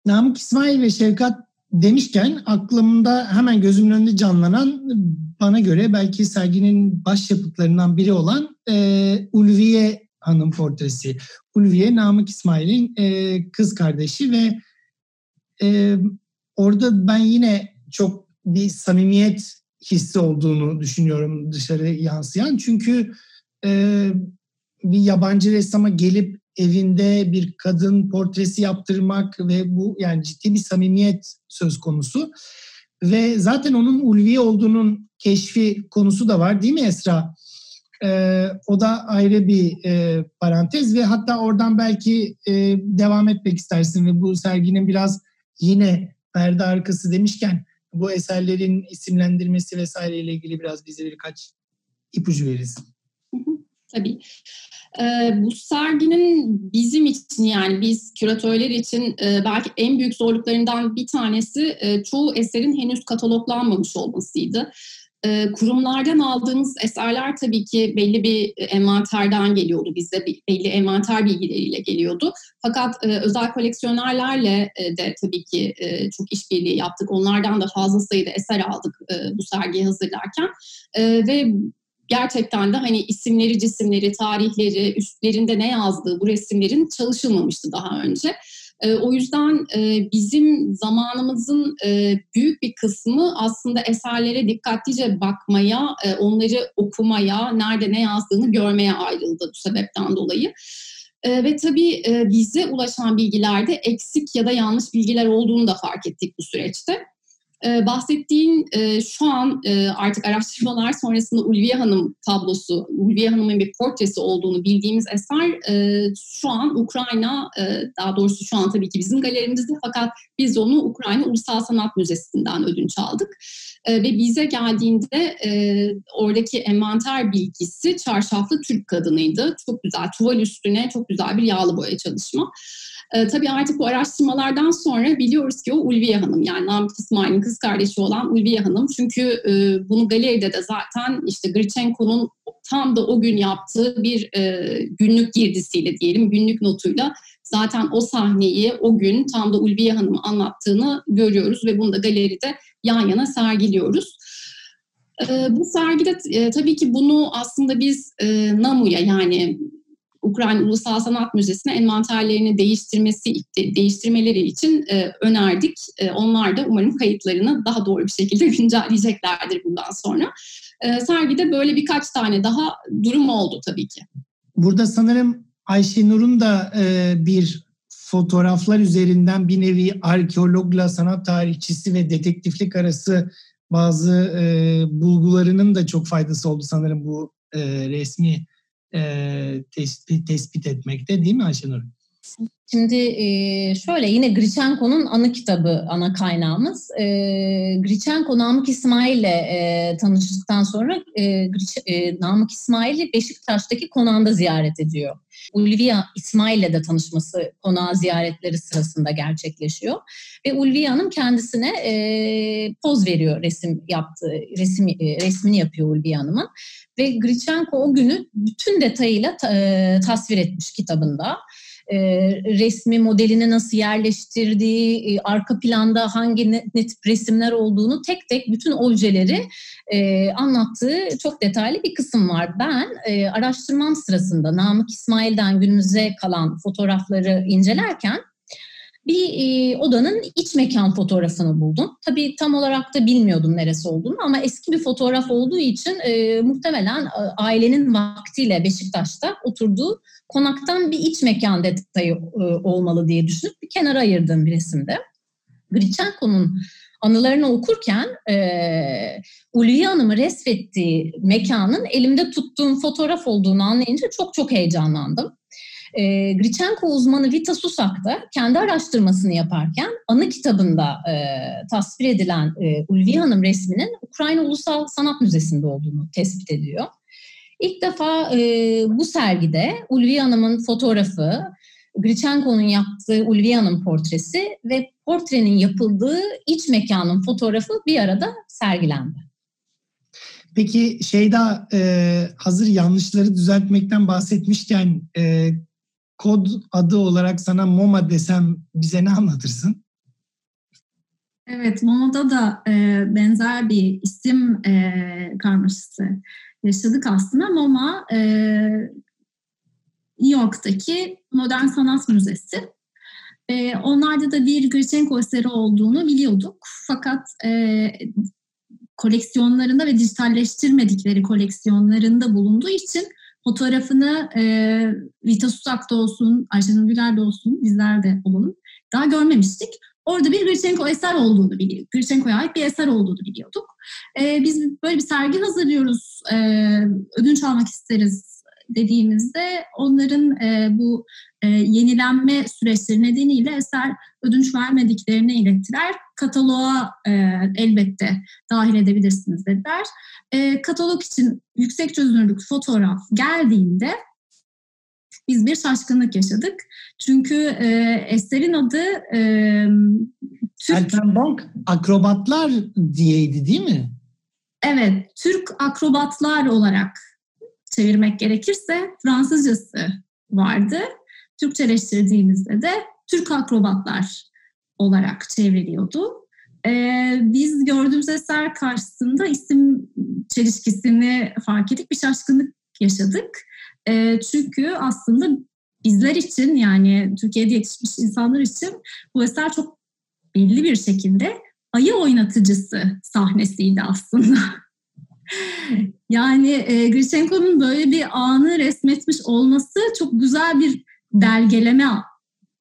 Namık İsmail ve Şevkat demişken aklımda hemen gözümün önünde canlanan bana göre belki serginin başyapıtlarından biri olan e, Ulviye Hanım portresi. Ulviye Namık İsmail'in e, kız kardeşi ve e, orada ben yine çok bir samimiyet hissi olduğunu düşünüyorum dışarı yansıyan. Çünkü e, bir yabancı ressama gelip evinde bir kadın portresi yaptırmak ve bu yani ciddi bir samimiyet söz konusu. Ve zaten onun ulvi olduğunun keşfi konusu da var değil mi Esra? Ee, o da ayrı bir e, parantez ve hatta oradan belki e, devam etmek istersin ve bu serginin biraz yine perde arkası demişken bu eserlerin isimlendirmesi vesaire ile ilgili biraz bize birkaç ipucu verirsin. Tabii. Ee, bu serginin bizim için yani biz küratörler için e, belki en büyük zorluklarından bir tanesi e, çoğu eserin henüz kataloglanmamış olmasıydı. E, kurumlardan aldığımız eserler tabii ki belli bir envanterden geliyordu. Bizde belli envanter bilgileriyle geliyordu. Fakat e, özel koleksiyonerlerle e, de tabii ki e, çok işbirliği yaptık. Onlardan da fazla sayıda eser aldık e, bu sergiyi hazırlarken. E, ve gerçekten de hani isimleri, cisimleri, tarihleri, üstlerinde ne yazdığı bu resimlerin çalışılmamıştı daha önce. E, o yüzden e, bizim zamanımızın e, büyük bir kısmı aslında eserlere dikkatlice bakmaya, e, onları okumaya, nerede ne yazdığını görmeye ayrıldı bu sebepten dolayı. E, ve tabii e, bize ulaşan bilgilerde eksik ya da yanlış bilgiler olduğunu da fark ettik bu süreçte. Ee, bahsettiğin e, şu an e, artık araştırmalar sonrasında Ulviye Hanım tablosu, Ulviye Hanım'ın bir portresi olduğunu bildiğimiz eser e, şu an Ukrayna, e, daha doğrusu şu an tabii ki bizim galerimizde fakat biz onu Ukrayna Ulusal Sanat Müzesi'nden ödünç aldık. E, ve bize geldiğinde e, oradaki envanter bilgisi çarşaflı Türk kadınıydı. Çok güzel, tuval üstüne çok güzel bir yağlı boya çalışma. E, tabii artık bu araştırmalardan sonra biliyoruz ki o Ulviye Hanım yani Namık İsmail'in kız kardeşi olan Ulviye Hanım. Çünkü e, bunu galeride de zaten işte Grichenko'nun tam da o gün yaptığı bir e, günlük girdisiyle diyelim günlük notuyla zaten o sahneyi o gün tam da Ulviye Hanım anlattığını görüyoruz ve bunu da galeride yan yana sergiliyoruz. E, bu sergide e, tabii ki bunu aslında biz e, NAMU'ya yani Ukrayna Ulusal Sanat Müzesi'ne envanterlerini değiştirmesi değiştirmeleri için e, önerdik. E, onlar da umarım kayıtlarını daha doğru bir şekilde [laughs] güncelleyeceklerdir bundan sonra. E, sergide böyle birkaç tane daha durum oldu tabii ki. Burada sanırım Ayşenur'un da e, bir fotoğraflar üzerinden bir nevi arkeologla sanat tarihçisi ve detektiflik arası bazı e, bulgularının da çok faydası oldu sanırım bu e, resmi tespit etmekte değil mi Ayşenur? Şimdi şöyle yine Grichenko'nun anı kitabı ana kaynağımız. Grichenko Namık İsmail ile tanıştıktan sonra Namık İsmail'i Beşiktaş'taki konağında ziyaret ediyor. Ulviya İsmail ile de tanışması konağı ziyaretleri sırasında gerçekleşiyor. Ve Ulviya Hanım kendisine poz veriyor resim yaptığı, resim, resmini yapıyor Ulviya Hanım'ın. Ve Grichenko o günü bütün detayıyla tasvir etmiş kitabında e, resmi modelini nasıl yerleştirdiği, e, arka planda hangi ne, ne tip resimler olduğunu tek tek bütün objeleri e, anlattığı çok detaylı bir kısım var. Ben e, araştırmam sırasında Namık İsmail'den günümüze kalan fotoğrafları incelerken bir e, odanın iç mekan fotoğrafını buldum. Tabii tam olarak da bilmiyordum neresi olduğunu ama eski bir fotoğraf olduğu için e, muhtemelen e, ailenin vaktiyle Beşiktaş'ta oturduğu konaktan bir iç mekan detayı e, olmalı diye düşünüp bir kenara ayırdığım bir resimde. Grichenko'nun anılarını okurken e, Ulviye Hanım'ı resmettiği mekanın elimde tuttuğum fotoğraf olduğunu anlayınca çok çok heyecanlandım. E, Grichenko uzmanı Vita Susak da kendi araştırmasını yaparken anı kitabında e, tasvir edilen e, Ulviye Hanım resminin Ukrayna Ulusal Sanat Müzesi'nde olduğunu tespit ediyor. İlk defa e, bu sergide Ulviye Hanım'ın fotoğrafı, Grichenko'nun yaptığı Ulviye Hanım portresi ve portrenin yapıldığı iç mekanın fotoğrafı bir arada sergilendi. Peki Şeyda e, hazır yanlışları düzeltmekten bahsetmişken e, kod adı olarak sana MoMA desem bize ne anlatırsın? Evet, MoMA'da da e, benzer bir isim e, karmaşası yaşadık aslında. MoMA e, New York'taki Modern Sanat Müzesi. E, onlarda da bir Grichenko eseri olduğunu biliyorduk. Fakat e, koleksiyonlarında ve dijitalleştirmedikleri koleksiyonlarında bulunduğu için fotoğrafını e, Vita Susak'ta olsun, Ayşenur Güler'de olsun, bizler olalım. Daha görmemiştik. Orada bir Grichenko eser olduğunu biliyorduk. Grichenko'ya ait bir eser olduğunu biliyorduk. E, biz böyle bir sergi hazırlıyoruz, e, ödünç almak isteriz dediğimizde onların e, bu e, yenilenme süreçleri nedeniyle eser ödünç vermediklerini ilettiler. Kataloğa e, elbette dahil edebilirsiniz dediler. E, katalog için yüksek çözünürlük fotoğraf geldiğinde biz bir şaşkınlık yaşadık. Çünkü e, eserin adı e, Türk... Bank akrobatlar diyeydi değil mi? Evet, Türk akrobatlar olarak çevirmek gerekirse Fransızcası vardı. Türkçeleştirdiğimizde de Türk akrobatlar olarak çevriliyordu. Ee, biz gördüğümüz eser karşısında isim çelişkisini fark edip bir şaşkınlık yaşadık. Ee, çünkü aslında bizler için yani Türkiye'de yetişmiş insanlar için bu eser çok belli bir şekilde ayı oynatıcısı sahnesiydi aslında. [laughs] yani e, Grichenko'nun böyle bir anı resmetmiş olması çok güzel bir belgeleme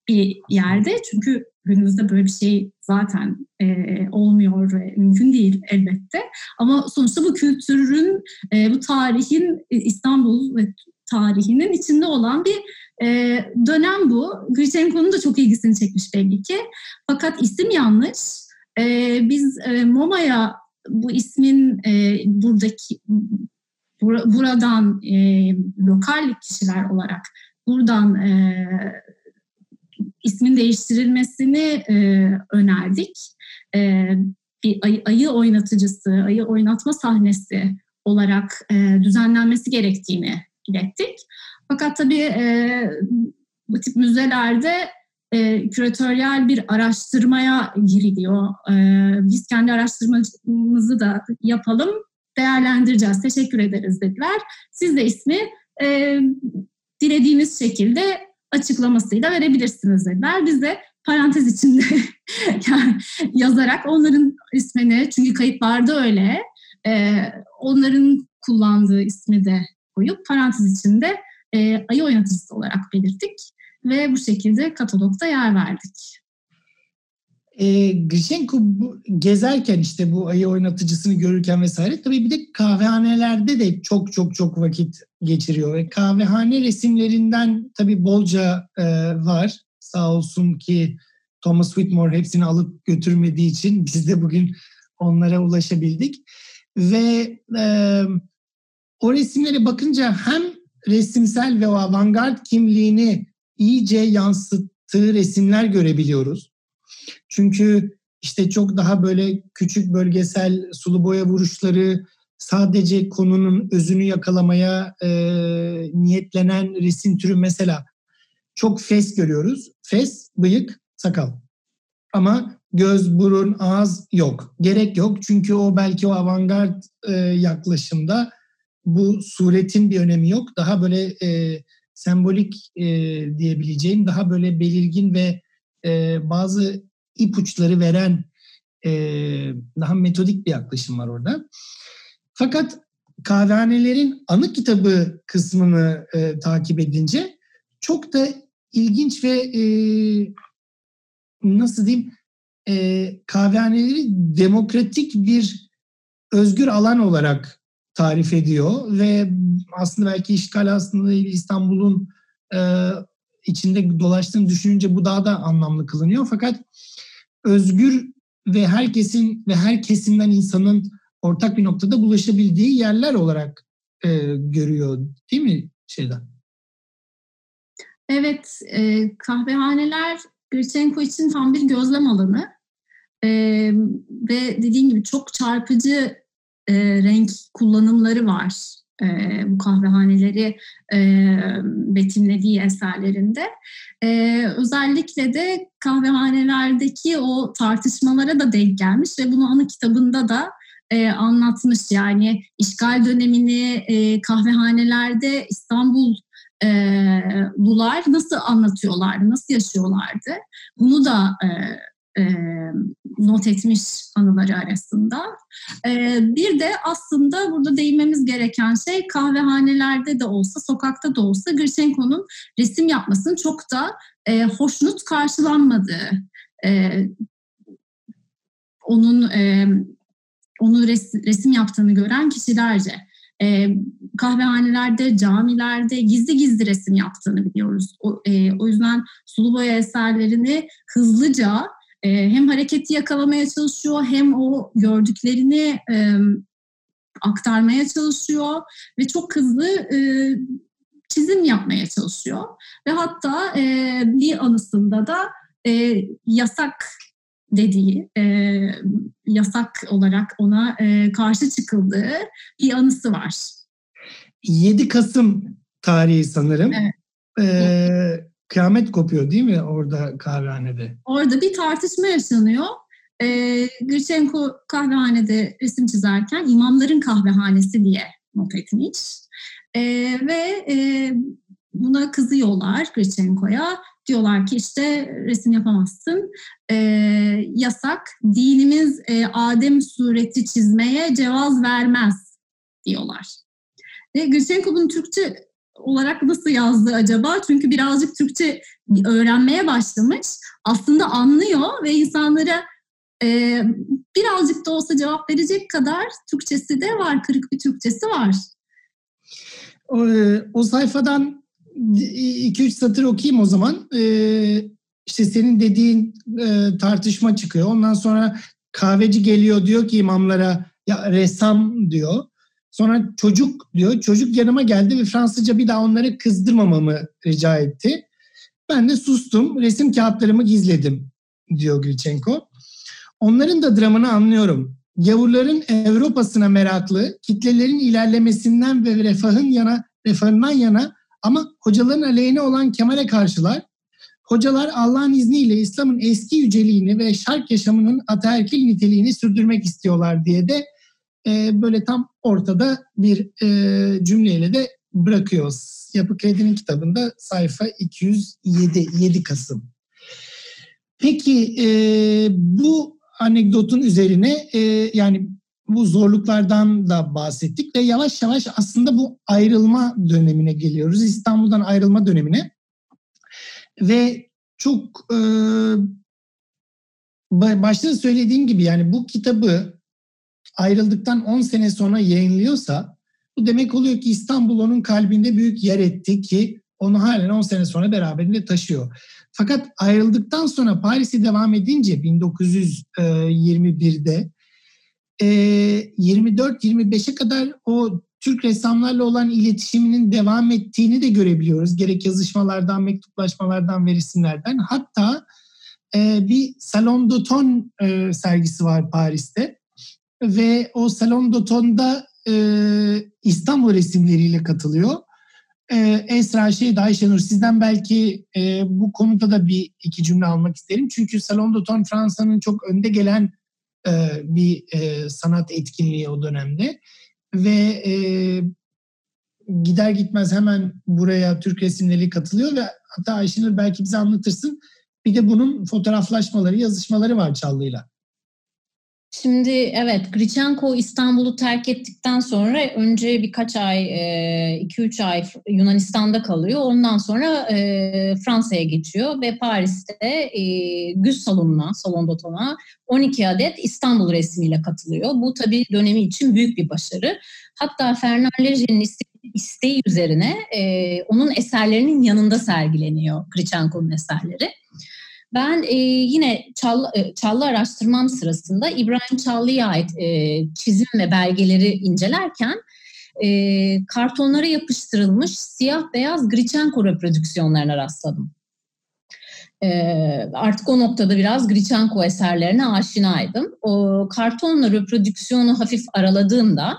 bir yerde. Çünkü günümüzde böyle bir şey zaten e, olmuyor ve mümkün değil elbette. Ama sonuçta bu kültürün, e, bu tarihin e, İstanbul ve tarihinin içinde olan bir e, dönem bu. Grichenko'nun da çok ilgisini çekmiş belli ki. Fakat isim yanlış. E, biz e, MoMA'ya bu ismin e, buradaki bur- buradan e, lokal kişiler olarak buradan e, ismin değiştirilmesini e, önerdik. E, bir ayı, ayı oynatıcısı, ayı oynatma sahnesi olarak e, düzenlenmesi gerektiğini ilettik. Fakat tabii e, bu tip müzelerde e, küratöryel bir araştırmaya giriliyor. E, biz kendi araştırmamızı da yapalım, değerlendireceğiz, teşekkür ederiz dediler. Siz de ismi e, dilediğiniz şekilde açıklamasıyla verebilirsiniz dediler. Biz de parantez içinde [laughs] yazarak onların ismini çünkü kayıtlarda öyle e, onların kullandığı ismi de koyup parantez içinde e, ayı oynatıcısı olarak belirttik ve bu şekilde katalogda yer verdik. E, Grishenko bu, gezerken işte bu ayı oynatıcısını görürken vesaire tabii bir de kahvehanelerde de çok çok çok vakit geçiriyor ve kahvehane resimlerinden tabii bolca e, var. Sağ olsun ki Thomas Whitmore hepsini alıp götürmediği için [laughs] biz de bugün onlara ulaşabildik. Ve e, o resimlere bakınca hem resimsel ve o avantgard kimliğini iyice yansıttığı resimler görebiliyoruz. Çünkü işte çok daha böyle küçük bölgesel sulu boya vuruşları, sadece konunun özünü yakalamaya e, niyetlenen resim türü mesela çok fes görüyoruz. Fes, bıyık, sakal. Ama göz, burun, ağız yok. Gerek yok çünkü o belki o avantgard e, yaklaşımda bu suretin bir önemi yok. Daha böyle e, sembolik e, diyebileceğim, daha böyle belirgin ve e, bazı ipuçları veren e, daha metodik bir yaklaşım var orada. Fakat kahvehanelerin anı kitabı kısmını e, takip edince çok da ilginç ve e, nasıl diyeyim e, kahvehaneleri demokratik bir özgür alan olarak tarif ediyor ve aslında belki işgal aslında İstanbul'un e, içinde dolaştığını düşününce bu daha da anlamlı kılınıyor. Fakat özgür ve herkesin ve her kesimden insanın ortak bir noktada bulaşabildiği yerler olarak e, görüyor değil mi şeyden? Evet, e, kahvehaneler Grishenko için tam bir gözlem alanı. E, ve dediğim gibi çok çarpıcı e, renk kullanımları var e, bu kahvehaneleri e, betimlediği eserlerinde. E, özellikle de kahvehanelerdeki o tartışmalara da denk gelmiş ve bunu anı kitabında da e, anlatmış. Yani işgal dönemini e, kahvehanelerde İstanbul e, Lular nasıl anlatıyorlardı, nasıl yaşıyorlardı? Bunu da e, e, not etmiş anıları arasında. E, bir de aslında burada değinmemiz gereken şey kahvehanelerde de olsa, sokakta da olsa Grishenko'nun resim yapmasının çok da e, hoşnut karşılanmadığı. E, onun e, onu res, resim yaptığını gören kişilerce e, kahvehanelerde, camilerde gizli gizli resim yaptığını biliyoruz. O, e, o yüzden sulu boya eserlerini hızlıca e, hem hareketi yakalamaya çalışıyor hem o gördüklerini e, aktarmaya çalışıyor ve çok hızlı e, çizim yapmaya çalışıyor. Ve hatta e, bir anısında da e, yasak dediği, e, yasak olarak ona e, karşı çıkıldığı bir anısı var. 7 Kasım tarihi sanırım. Evet. Ee, kıyamet kopuyor değil mi orada kahvehanede? Orada bir tartışma yaşanıyor. Ee, Grishenko kahvehanede resim çizerken imamların kahvehanesi diye not etmiş. Ee, ve e, buna kızıyorlar Grishenko'ya. Diyorlar ki işte resim yapamazsın. Ee, yasak. Dinimiz e, Adem sureti çizmeye cevaz vermez diyorlar. Ve Grishenko bunu Türkçe olarak nasıl yazdı acaba? Çünkü birazcık Türkçe öğrenmeye başlamış. Aslında anlıyor ve insanlara e, birazcık da olsa cevap verecek kadar Türkçesi de var, kırık bir Türkçesi var. O, e, o sayfadan 2-3 satır okuyayım o zaman. Ee, işte senin dediğin e, tartışma çıkıyor. Ondan sonra kahveci geliyor diyor ki imamlara ya ressam diyor. Sonra çocuk diyor. Çocuk yanıma geldi ve Fransızca bir daha onları kızdırmamamı rica etti. Ben de sustum. Resim kağıtlarımı gizledim diyor Gülçenko. Onların da dramını anlıyorum. Gavurların Avrupa'sına meraklı, kitlelerin ilerlemesinden ve refahın yana, refahından yana ama hocaların aleyhine olan Kemal'e karşılar. Hocalar Allah'ın izniyle İslam'ın eski yüceliğini ve şark yaşamının ataerkil niteliğini sürdürmek istiyorlar diye de e, böyle tam ortada bir e, cümleyle de bırakıyor. Yapı Kredi'nin kitabında sayfa 207 7 Kasım. Peki e, bu anekdotun üzerine e, yani bu zorluklardan da bahsettik ve yavaş yavaş aslında bu ayrılma dönemine geliyoruz. İstanbul'dan ayrılma dönemine. Ve çok e, başta söylediğim gibi yani bu kitabı ayrıldıktan 10 sene sonra yayınlıyorsa bu demek oluyor ki İstanbul onun kalbinde büyük yer etti ki onu halen 10 sene sonra beraberinde taşıyor. Fakat ayrıldıktan sonra Paris'e devam edince 1921'de 24-25'e kadar o Türk ressamlarla olan iletişiminin devam ettiğini de görebiliyoruz. Gerek yazışmalardan, mektuplaşmalardan ve. Hatta bir Salon d'Automne sergisi var Paris'te. Ve o Salon d'Automne'da İstanbul resimleriyle katılıyor. Esra Şehit Ayşenur sizden belki bu konuda da bir iki cümle almak isterim. Çünkü Salon d'Automne Fransa'nın çok önde gelen bir sanat etkinliği o dönemde. Ve gider gitmez hemen buraya Türk resimleri katılıyor ve hatta Ayşenur belki bize anlatırsın. Bir de bunun fotoğraflaşmaları, yazışmaları var Çallı'yla. Şimdi evet Grichenko İstanbul'u terk ettikten sonra önce birkaç ay, 2-3 ay Yunanistan'da kalıyor. Ondan sonra Fransa'ya geçiyor ve Paris'te Güz Salonu'na, Salon d'Autom'a 12 adet İstanbul resmiyle katılıyor. Bu tabii dönemi için büyük bir başarı. Hatta Fernand Léger'in isteği üzerine onun eserlerinin yanında sergileniyor Grichenko'nun eserleri. Ben e, yine Çallı, e, Çallı araştırmam sırasında İbrahim Çallı'ya ait e, çizim ve belgeleri incelerken e, kartonlara yapıştırılmış siyah beyaz Grichenko reprodüksiyonlarına rastladım. E, artık o noktada biraz Grichenko eserlerine aşinaydım. O kartonla reprodüksiyonu hafif araladığımda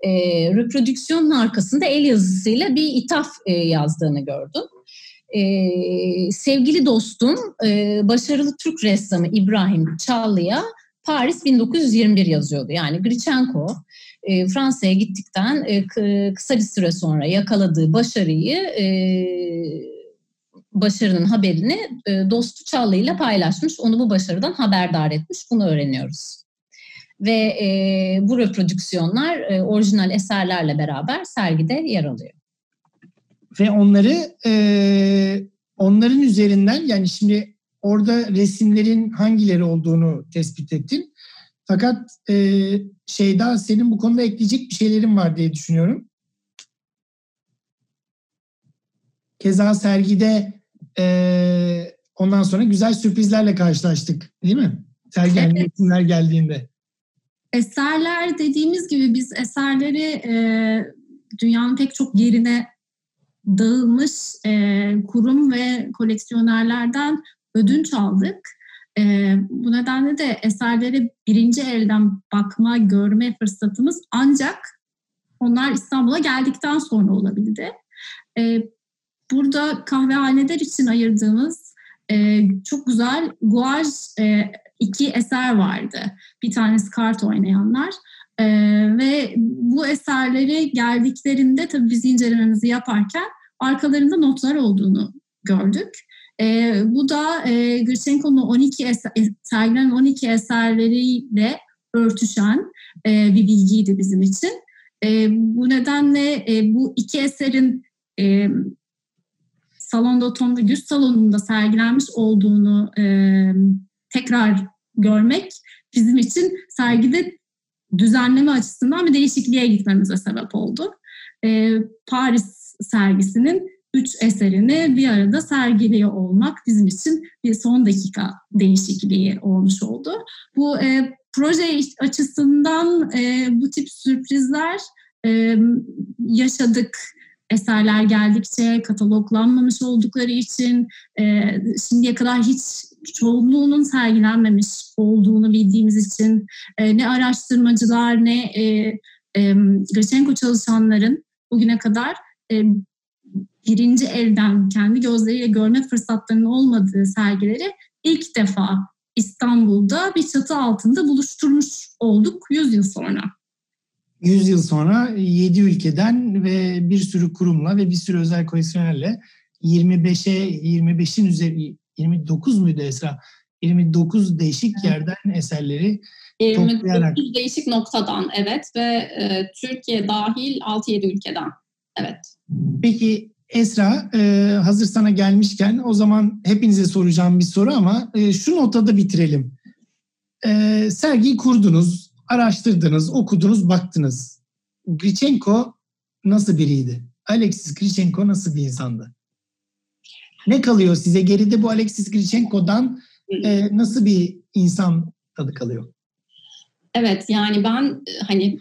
e, reprodüksiyonun arkasında el yazısıyla bir ithaf e, yazdığını gördüm e, sevgili dostum, e, başarılı Türk ressamı İbrahim Çallı'ya Paris 1921 yazıyordu. Yani Grichenko e, Fransa'ya gittikten e, kısa bir süre sonra yakaladığı başarıyı, e, başarının haberini e, dostu Çallı ile paylaşmış. Onu bu başarıdan haberdar etmiş. Bunu öğreniyoruz. Ve e, bu reprodüksiyonlar e, orijinal eserlerle beraber sergide yer alıyor ve onları e, onların üzerinden yani şimdi orada resimlerin hangileri olduğunu tespit ettin. Fakat e, Şeyda senin bu konuda ekleyecek bir şeylerin var diye düşünüyorum. Keza sergide e, ondan sonra güzel sürprizlerle karşılaştık değil mi? Sergi evet. resimler geldiğinde. Eserler dediğimiz gibi biz eserleri e, dünyanın pek çok yerine dağılmış e, kurum ve koleksiyonerlerden ödünç aldık. E, bu nedenle de eserleri birinci elden bakma, görme fırsatımız ancak onlar İstanbul'a geldikten sonra olabildi. E, burada kahvehaneler için ayırdığımız e, çok güzel guaj e, iki eser vardı. Bir tanesi kart oynayanlar. Ee, ve bu eserleri geldiklerinde tabii biz incelememizi yaparken arkalarında notlar olduğunu gördük. E, bu da e, Grichenko'nun 12 eser, sergilenen 12 eserleriyle örtüşen e, bir bilgiydi bizim için. E, bu nedenle e, bu iki eserin e, Salon d'Automne Güz Salonu'nda sergilenmiş olduğunu e, tekrar görmek bizim için sergide düzenleme açısından bir değişikliğe gitmemize sebep oldu. E, Paris sergisinin üç eserini bir arada sergiliyor olmak bizim için bir son dakika değişikliği olmuş oldu. Bu e, proje açısından e, bu tip sürprizler e, yaşadık. Eserler geldikçe kataloglanmamış oldukları için e, şimdiye kadar hiç çoğunluğunun sergilenmemiş olduğunu bildiğimiz için e, ne araştırmacılar ne e, e, Grachenko çalışanların bugüne kadar e, birinci elden kendi gözleriyle görme fırsatlarının olmadığı sergileri ilk defa İstanbul'da bir çatı altında buluşturmuş olduk 100 yıl sonra. 100 yıl sonra 7 ülkeden ve bir sürü kurumla ve bir sürü özel koleksiyonerle 25'e 25'in üzeri 29 muydu Esra? 29 değişik yerden eserleri 29 değişik noktadan evet ve e, Türkiye dahil 6-7 ülkeden evet. Peki Esra e, hazır sana gelmişken o zaman hepinize soracağım bir soru ama e, şu notada bitirelim. E, sergiyi kurdunuz, araştırdınız, okudunuz, baktınız. Grichenko nasıl biriydi? Alexis Grichenko nasıl bir insandı? Ne kalıyor size geride bu Alexis Grichenko'dan e, nasıl bir insan tadı kalıyor? Evet yani ben hani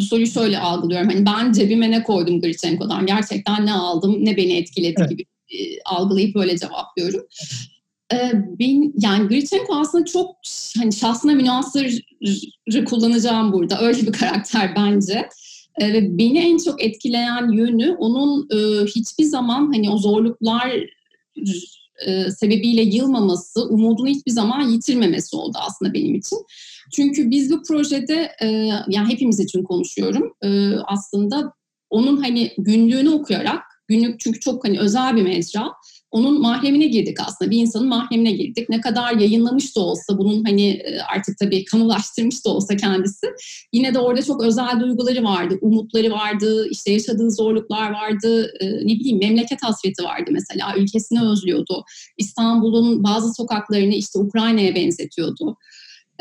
soruyu şöyle algılıyorum. Hani ben cebime ne koydum Grichenko'dan? Gerçekten ne aldım, ne beni etkiledi evet. gibi e, algılayıp böyle cevaplıyorum. E, ben, yani Grichenko aslında çok hani şahsına münasırı kullanacağım burada. Öyle bir karakter bence. E, ve beni en çok etkileyen yönü onun e, hiçbir zaman hani o zorluklar e, sebebiyle yılmaması, umudunu hiçbir zaman yitirmemesi oldu aslında benim için. Çünkü biz bu projede, e, yani hepimiz için konuşuyorum, e, aslında onun hani günlüğünü okuyarak, günlük çünkü çok hani özel bir mecra, onun mahremine girdik aslında. Bir insanın mahremine girdik. Ne kadar yayınlamış da olsa, bunun hani e, artık tabii kamulaştırmış da olsa kendisi, yine de orada çok özel duyguları vardı, umutları vardı, işte yaşadığı zorluklar vardı, e, ne bileyim memleket hasreti vardı mesela, ülkesini özlüyordu. İstanbul'un bazı sokaklarını işte Ukrayna'ya benzetiyordu.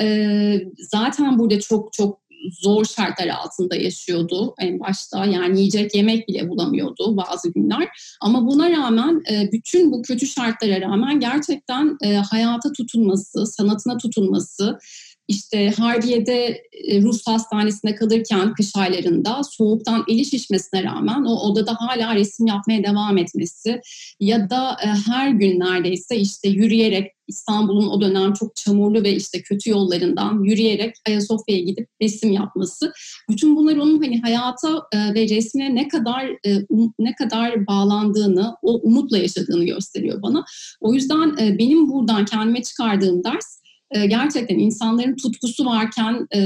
E, zaten burada çok çok zor şartlar altında yaşıyordu en başta. Yani yiyecek yemek bile bulamıyordu bazı günler. Ama buna rağmen e, bütün bu kötü şartlara rağmen gerçekten e, hayata tutunması, sanatına tutunması, işte Harbiye'de e, Rus hastanesinde kalırken kış aylarında soğuktan eli şişmesine rağmen o odada hala resim yapmaya devam etmesi ya da her gün neredeyse işte yürüyerek İstanbul'un o dönem çok çamurlu ve işte kötü yollarından yürüyerek Ayasofya'ya gidip resim yapması. Bütün bunlar onun hani hayata e, ve resmine ne kadar e, um, ne kadar bağlandığını, o umutla yaşadığını gösteriyor bana. O yüzden e, benim buradan kendime çıkardığım ders e, gerçekten insanların tutkusu varken, e,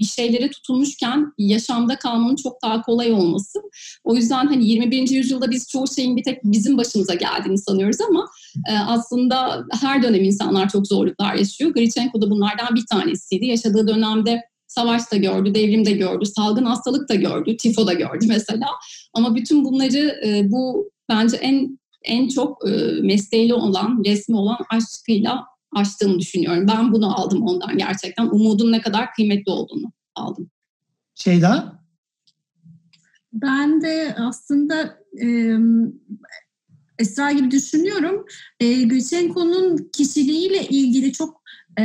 bir şeylere tutulmuşken yaşamda kalmanın çok daha kolay olması. O yüzden hani 21. yüzyılda biz çoğu şeyin bir tek bizim başımıza geldiğini sanıyoruz ama e, aslında her dönem insanlar çok zorluklar yaşıyor. Grichenko da bunlardan bir tanesiydi. Yaşadığı dönemde savaş da gördü, devrim de gördü, salgın hastalık da gördü, tifo da gördü mesela. Ama bütün bunları bu bence en en çok mesleğiyle olan, resmi olan aşkıyla açtığını düşünüyorum. Ben bunu aldım ondan gerçekten. Umudun ne kadar kıymetli olduğunu aldım. Şeyda? Ben de aslında e, Esra gibi düşünüyorum. E, Gülçenko'nun kişiliğiyle ilgili çok e,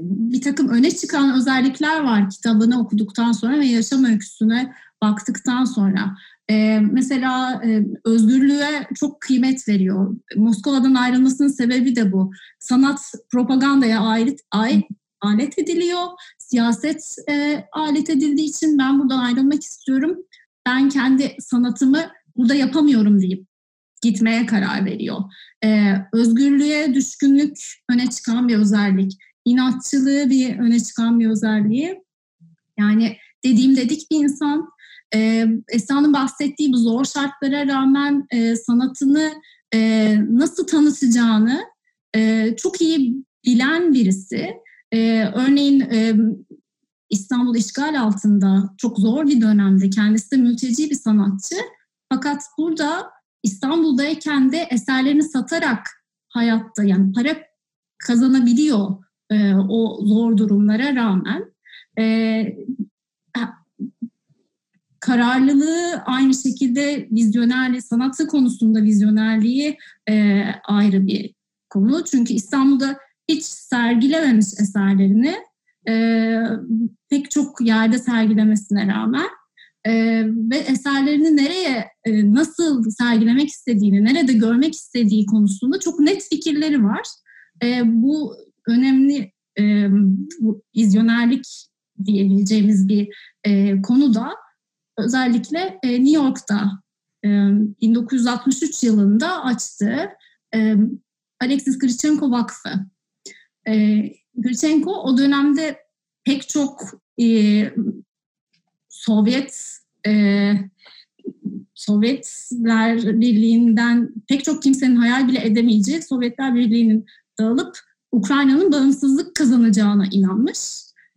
bir takım öne çıkan özellikler var kitabını okuduktan sonra ve yaşam öyküsüne baktıktan sonra. Ee, mesela e, özgürlüğe çok kıymet veriyor. Moskova'dan ayrılmasının sebebi de bu. Sanat propagandaya alet, alet, alet ediliyor. Siyaset e, alet edildiği için ben buradan ayrılmak istiyorum. Ben kendi sanatımı burada yapamıyorum deyip gitmeye karar veriyor. Ee, özgürlüğe düşkünlük öne çıkan bir özellik. İnatçılığı bir öne çıkan bir özelliği. Yani dediğim dedik bir insan e, Esra'nın bahsettiği bu zor şartlara rağmen e, sanatını e, nasıl tanıtacağını e, çok iyi bilen birisi. E, örneğin e, İstanbul işgal altında çok zor bir dönemde kendisi de mülteci bir sanatçı. Fakat burada İstanbul'dayken de eserlerini satarak hayatta yani para kazanabiliyor e, o zor durumlara rağmen. E, kararlılığı aynı şekilde vizyonerliği, sanatı konusunda vizyonerliği e, ayrı bir konu. Çünkü İstanbul'da hiç sergilememiş eserlerini e, pek çok yerde sergilemesine rağmen e, ve eserlerini nereye, e, nasıl sergilemek istediğini, nerede görmek istediği konusunda çok net fikirleri var. E, bu önemli e, bu vizyonerlik diyebileceğimiz bir e, konuda özellikle e, New York'ta e, 1963 yılında açtığı e, Alexis Grichenko Vakfı. E, Grichenko o dönemde pek çok e, Sovyet e, Sovyetler Birliği'nden pek çok kimsenin hayal bile edemeyeceği Sovyetler Birliği'nin dağılıp Ukrayna'nın bağımsızlık kazanacağına inanmış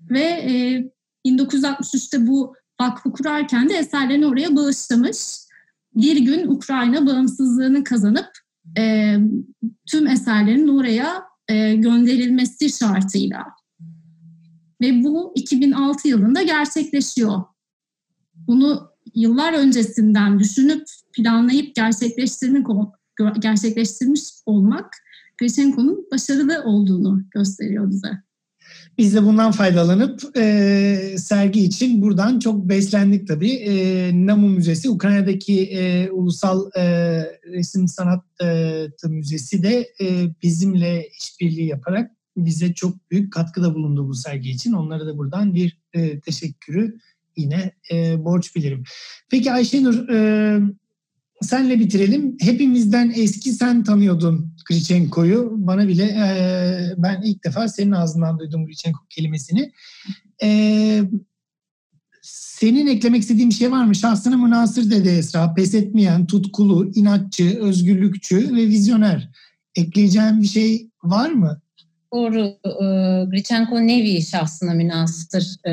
ve e, 1963'te bu vakfı kurarken de eserlerini oraya bağışlamış. Bir gün Ukrayna bağımsızlığını kazanıp e, tüm eserlerin oraya e, gönderilmesi şartıyla. Ve bu 2006 yılında gerçekleşiyor. Bunu yıllar öncesinden düşünüp planlayıp gerçekleştirmek gerçekleştirmiş olmak Grishenko'nun başarılı olduğunu gösteriyor bize. Biz de bundan faydalanıp e, sergi için buradan çok beslendik tabii. E, Namu Müzesi, Ukrayna'daki e, Ulusal e, Resim Sanat e, Müzesi de e, bizimle işbirliği yaparak bize çok büyük katkıda bulundu bu sergi için. Onlara da buradan bir e, teşekkürü yine e, borç bilirim. Peki Ayşenur, e, senle bitirelim. Hepimizden eski sen tanıyordun Grichenko'yu. Bana bile e, ben ilk defa senin ağzından duydum Grichenko kelimesini. E, senin eklemek istediğin bir şey var mı? Şahsına münasır dedi Esra. Pes etmeyen, tutkulu, inatçı, özgürlükçü ve vizyoner. Ekleyeceğim bir şey var mı? Doğru. E, Grichenko nevi şahsına münasır e,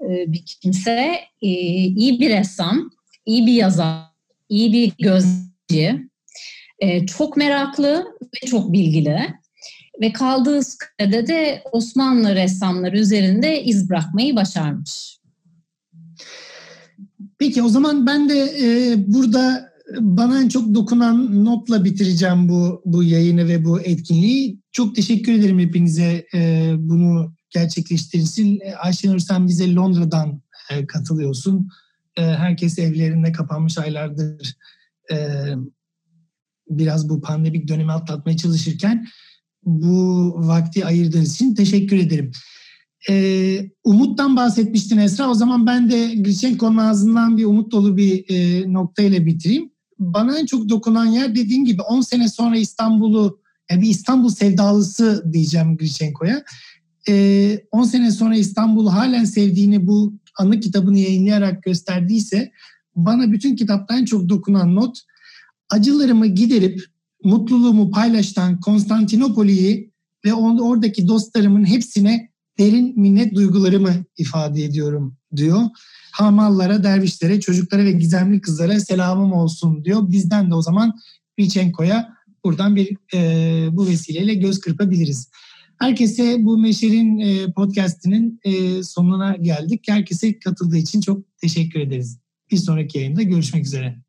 e, bir kimse. E, iyi bir ressam, iyi bir yazar, iyi bir gözcü, e, çok meraklı ve çok bilgili ve kaldığı sürede de Osmanlı ressamları üzerinde iz bırakmayı başarmış. Peki o zaman ben de e, burada bana en çok dokunan notla bitireceğim bu bu yayını ve bu etkinliği. Çok teşekkür ederim hepinize e, bunu gerçekleştirsin. Ayşenur sen bize Londra'dan e, katılıyorsun. E, herkes evlerinde kapanmış aylardır e, biraz bu pandemik dönemi atlatmaya çalışırken bu vakti ayırdığınız için teşekkür ederim. Ee, umuttan bahsetmiştin Esra. O zaman ben de Grishenko'nun ağzından bir umut dolu bir e, noktayla bitireyim. Bana en çok dokunan yer dediğim gibi 10 sene sonra İstanbul'u, yani bir İstanbul sevdalısı diyeceğim Grishenko'ya. Ee, 10 sene sonra İstanbul'u halen sevdiğini bu anı kitabını yayınlayarak gösterdiyse bana bütün kitapta en çok dokunan not acılarımı giderip mutluluğumu paylaştan Konstantinopoli'yi ve oradaki dostlarımın hepsine derin minnet duygularımı ifade ediyorum diyor. Hamallara, dervişlere, çocuklara ve gizemli kızlara selamım olsun diyor. Bizden de o zaman Vichenko'ya buradan bir e, bu vesileyle göz kırpabiliriz. Herkese bu Meşer'in e, podcastinin e, sonuna geldik. Herkese katıldığı için çok teşekkür ederiz. Bir sonraki yayında görüşmek üzere.